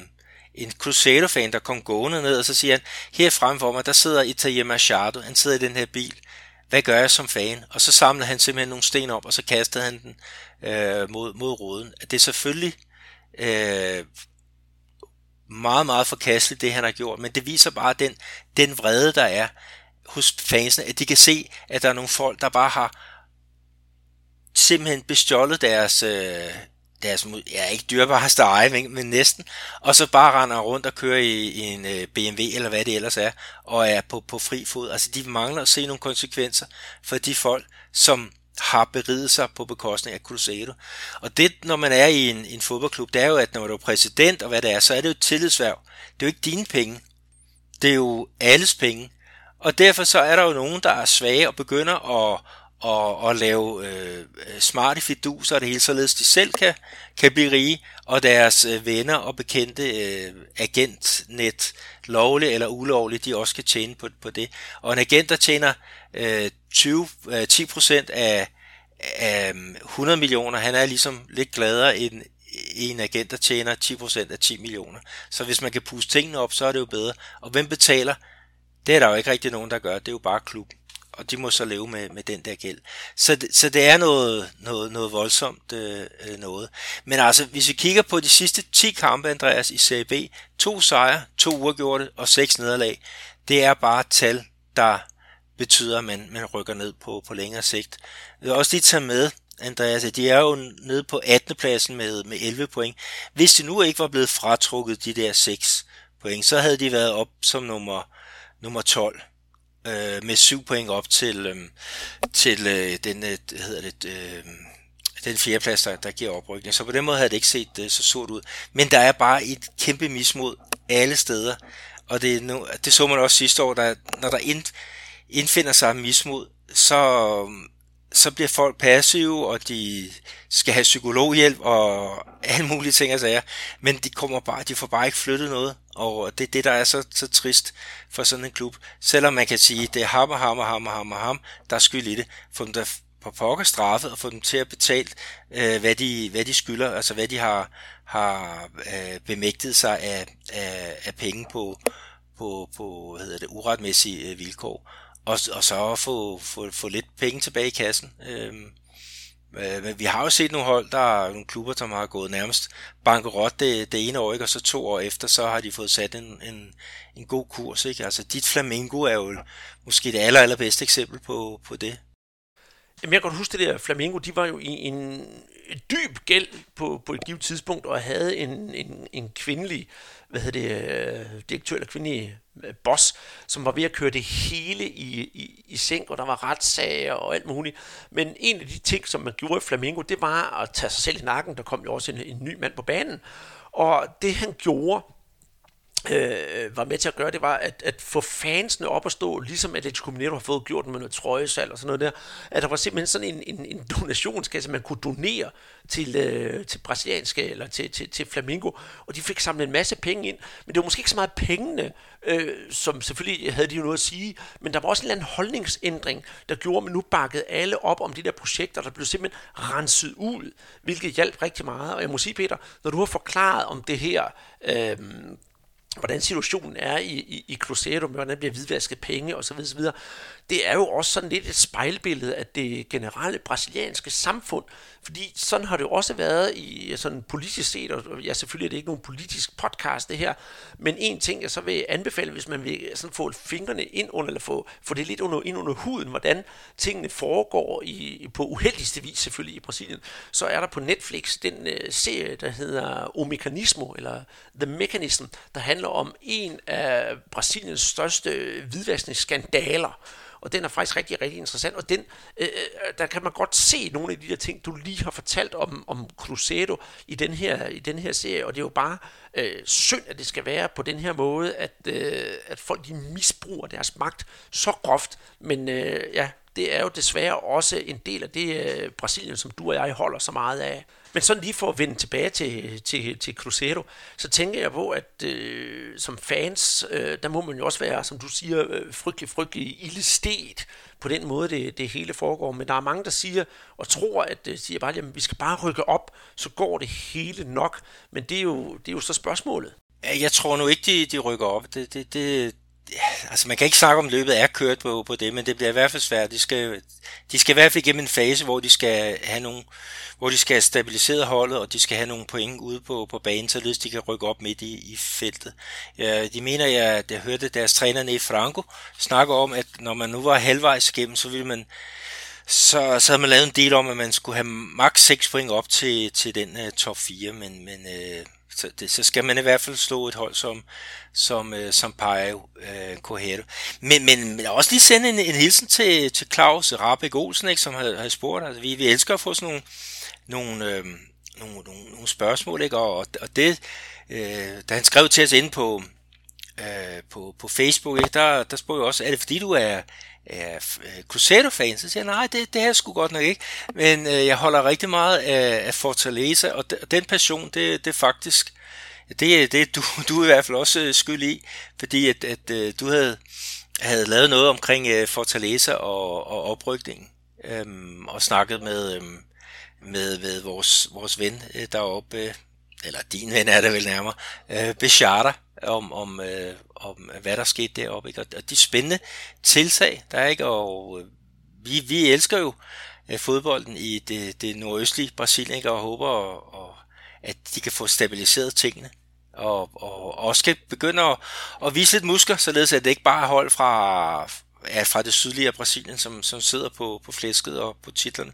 en Crusader-fan, der kom gående ned, og så siger han, her frem for mig, der sidder Italia Machado, han sidder i den her bil, hvad gør jeg som fan? Og så samlede han simpelthen nogle sten op, og så kastede han den øh, mod, mod roden. Det er selvfølgelig øh, meget, meget forkasteligt, det han har gjort, men det viser bare den, den vrede, der er hos fansene, at de kan se, at der er nogle folk, der bare har simpelthen bestjålet deres, øh, deres, ja ikke dyrbareste eje, men, næsten, og så bare render rundt og kører i, i en øh, BMW, eller hvad det ellers er, og er på, på fri fod. Altså de mangler at se nogle konsekvenser for de folk, som har beriget sig på bekostning af Cruzeiro. Og det, når man er i en, en fodboldklub, det er jo, at når du er præsident og hvad det er, så er det jo et tillidsværv. Det er jo ikke dine penge. Det er jo alles penge. Og derfor så er der jo nogen, der er svage og begynder at, og, og lave øh, smarte fiduser og det hele, således de selv kan, kan blive rige, og deres øh, venner og bekendte øh, agentnet, lovligt eller ulovligt, de også kan tjene på, på det. Og en agent, der tjener øh, 20, øh, 10% af, af mm, 100 millioner, han er ligesom lidt gladere end en agent, der tjener 10% af 10 millioner. Så hvis man kan puste tingene op, så er det jo bedre. Og hvem betaler? Det er der jo ikke rigtig nogen, der gør. Det er jo bare klubben og de må så leve med, med den der gæld. Så, så det er noget, noget, noget voldsomt øh, øh, noget. Men altså, hvis vi kigger på de sidste 10 kampe, Andreas, i Serie B, to sejre, to uafgjorte og seks nederlag, det er bare tal, der betyder, at man, man rykker ned på, på længere sigt. Jeg vil også lige tage med, Andreas, at de er jo nede på 18. pladsen med, med 11 point. Hvis de nu ikke var blevet fratrukket de der 6 point, så havde de været op som nummer, nummer 12 øh, med syv point op til, øh, til øh, den, øh, hedder det, øh, den fjerdeplads, der, der giver oprykning. Så på den måde havde det ikke set øh, så sort ud. Men der er bare et kæmpe mismod alle steder. Og det, nu, det så man også sidste år, der, når der ind, indfinder sig mismod, så, så bliver folk passive, og de skal have psykologhjælp og <laughs> alle mulige ting og sager. Men de, kommer bare, de får bare ikke flyttet noget. Og det er det, der er så, så trist for sådan en klub. Selvom man kan sige, det er ham og ham og ham og ham og ham, der er skyld i det. Få dem der på pokker straffet og få dem til at betale, øh, hvad, de, hvad de skylder, altså hvad de har, har øh, bemægtet sig af, af, af penge på, på, på hvad hedder det, uretmæssige øh, vilkår. Og, og så få, få, få lidt penge tilbage i kassen. Øh, Øh, men vi har jo set nogle hold, der er nogle klubber, som har gået nærmest bankerot det, det ene år, ikke? og så to år efter, så har de fået sat en, en, en god kurs. Ikke? Altså dit Flamingo er jo måske det aller, allerbedste eksempel på, på det. Jamen, jeg kan godt huske det der, Flamingo, de var jo i en dyb gæld på, på et givet tidspunkt, og havde en, en, en kvindelig, hvad hedder det, øh, direktør eller kvindelig øh, boss, som var ved at køre det hele i, i, i seng, og der var retssager og alt muligt. Men en af de ting, som man gjorde i Flamingo, det var at tage sig selv i nakken. Der kom jo også en, en ny mand på banen. Og det han gjorde, øh, var med til at gøre, det var at, at få fansene op at stå, ligesom Atletico Mineiro har fået gjort med noget trøjesal og sådan noget der, at der var simpelthen sådan en, en, en donationskasse, man kunne donere til, øh, til brasilianske eller til, til, til Flamingo, og de fik samlet en masse penge ind, men det var måske ikke så meget pengene, øh, som selvfølgelig havde de jo noget at sige, men der var også en eller anden holdningsændring, der gjorde, at man nu bakkede alle op om de der projekter, der blev simpelthen renset ud, hvilket hjalp rigtig meget, og jeg må sige, Peter, når du har forklaret om det her, øh, hvordan situationen er i, i, i Cruzeiro, hvordan der bliver hvidvasket penge osv. osv. Det er jo også sådan lidt et spejlbillede af det generelle brasilianske samfund, fordi sådan har det jo også været i sådan politisk set, og ja, selvfølgelig er det ikke nogen politisk podcast det her, men en ting jeg så vil anbefale, hvis man vil sådan få fingrene ind under, eller få, få det lidt under, ind under huden, hvordan tingene foregår i, på uheldigste vis selvfølgelig i Brasilien, så er der på Netflix den uh, serie, der hedder O Mecanismo, eller The Mechanism, der handler om en af Brasiliens største hvidvaskningsskandaler, og den er faktisk rigtig, rigtig interessant, og den, øh, øh, der kan man godt se nogle af de der ting, du lige har fortalt om, om Crusado i den, her, i den her serie, og det er jo bare øh, synd, at det skal være på den her måde, at, øh, at folk de misbruger deres magt så groft, men øh, ja, det er jo desværre også en del af det øh, Brasilien, som du og jeg holder så meget af. Men sådan lige for at vende tilbage til, til, til Cruzeiro, så tænker jeg på, at øh, som fans, øh, der må man jo også være, som du siger, øh, frygtelig, frygtelig ildestet på den måde, det, det hele foregår. Men der er mange, der siger og tror, at øh, siger bare, jamen, vi skal bare rykke op, så går det hele nok. Men det er jo, det er jo så spørgsmålet. Jeg tror nu ikke, de, de rykker op. Det, det, det, altså man kan ikke snakke om, løbet er kørt på, på det, men det bliver i hvert fald svært. De skal, de skal i hvert fald igennem en fase, hvor de skal have nogle, hvor de skal have stabiliseret holdet, og de skal have nogle point ude på, på banen, således de kan rykke op midt i, i feltet. Ja, de mener, jeg, jeg hørte deres træner i Franco snakke om, at når man nu var halvvejs igennem, så ville man så, så havde man lavet en del om, at man skulle have maks 6 point op til, til den uh, top 4, men, men uh, så, det, så skal man i hvert fald slå et hold som, som, øh, som Pajo øh, Correro. Men, men, men også lige sende en, en hilsen til, til Claus Rabeck Olsen, ikke, som har, har spurgt. Altså, vi, vi elsker at få sådan nogle, nogle, øh, nogle, nogle, nogle spørgsmål, ikke? Og, og det, øh, da han skrev til os inde på, øh, på, på Facebook, ikke? Der, der spurgte jeg også, er det fordi du er, er øh, Cruzeiro-fan? Så siger jeg, nej, det, det er sgu godt nok ikke. Men øh, jeg holder rigtig meget af, af Fortaleza, og, de, og den passion, det, det er faktisk, det, det du, <laughs> du er i hvert fald også øh, skyld i, fordi at, at, at du havde, havde lavet noget omkring øh, Fortaleza og, og oprykningen, øhm, og snakket med, øhm, med, med vores, vores ven deroppe, eller din ven er det vel nærmere, øh, Bechata, om, om, øh, om øh, hvad der skete deroppe. Ikke? Og de spændende tiltag, der er ikke, og øh, vi, vi elsker jo øh, fodbolden i det, det nordøstlige Brasilien, ikke? og håber, og, og, at de kan få stabiliseret tingene. Og, og, også kan begynde at, at vise lidt muskler, således at det ikke bare er hold fra, er fra det sydlige Brasilien, som, som sidder på, på flæsket og på titlerne.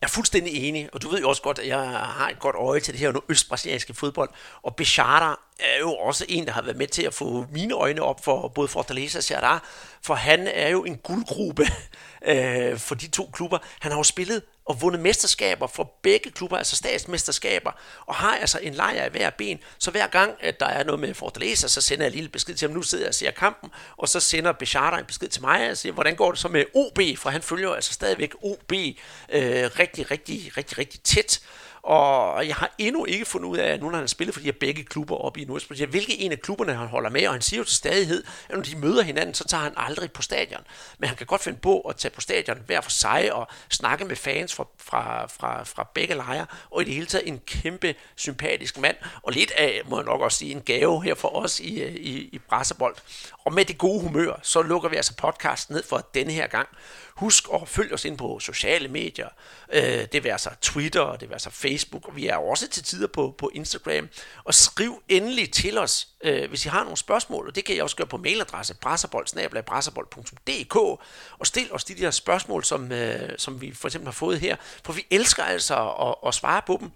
Jeg er fuldstændig enig, og du ved jo også godt, at jeg har et godt øje til det her østbrasilianske fodbold. Og Bechara er jo også en, der har været med til at få mine øjne op for både Fortaleza og Ceará, for han er jo en guldgruppe <laughs> øh, for de to klubber. Han har jo spillet og vundet mesterskaber for begge klubber, altså statsmesterskaber, og har altså en lejr i hver ben. Så hver gang, at der er noget med Fortaleza, så sender jeg en lille besked til ham, nu sidder jeg og ser kampen, og så sender Bechata en besked til mig og siger, hvordan går det så med OB, for han følger altså stadigvæk OB øh, rigtig, rigtig, rigtig, rigtig tæt. Og jeg har endnu ikke fundet ud af, nu når han har spillet for de her begge klubber op i Nordsjælland, hvilke en af klubberne han holder med, og han siger jo til stadighed, at når de møder hinanden, så tager han aldrig på stadion. Men han kan godt finde på at tage på stadion hver for sig og snakke med fans fra, fra, fra, fra begge lejre, og i det hele taget en kæmpe sympatisk mand, og lidt af, må jeg nok også sige, en gave her for os i, øh, i, i Brassebold. Og med det gode humør, så lukker vi altså podcasten ned for denne her gang. Husk at følge os ind på sociale medier. Øh, det vil sig Twitter, det vil sig Facebook, og vi er også til tider på, på Instagram. Og skriv endelig til os, øh, hvis I har nogle spørgsmål, og det kan I også gøre på mailadresse brasserbold.dk og stil os de der spørgsmål, som, øh, som vi for eksempel har fået her, for vi elsker altså at, at svare på dem.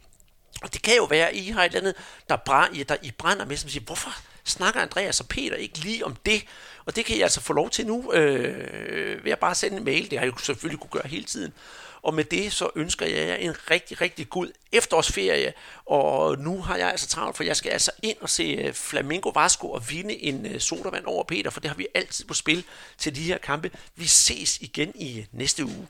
Og det kan jo være, at I har et eller andet, der, brænder, der I brænder med, som siger, hvorfor snakker Andreas og Peter ikke lige om det? Og det kan I altså få lov til nu øh, ved at bare sende en mail. Det har jeg jo selvfølgelig kunne gøre hele tiden. Og med det så ønsker jeg jer en rigtig, rigtig god efterårsferie. Og nu har jeg altså travlt, for jeg skal altså ind og se øh, Flamingo Vasco og vinde en øh, sodavand over Peter, for det har vi altid på spil til de her kampe. Vi ses igen i næste uge.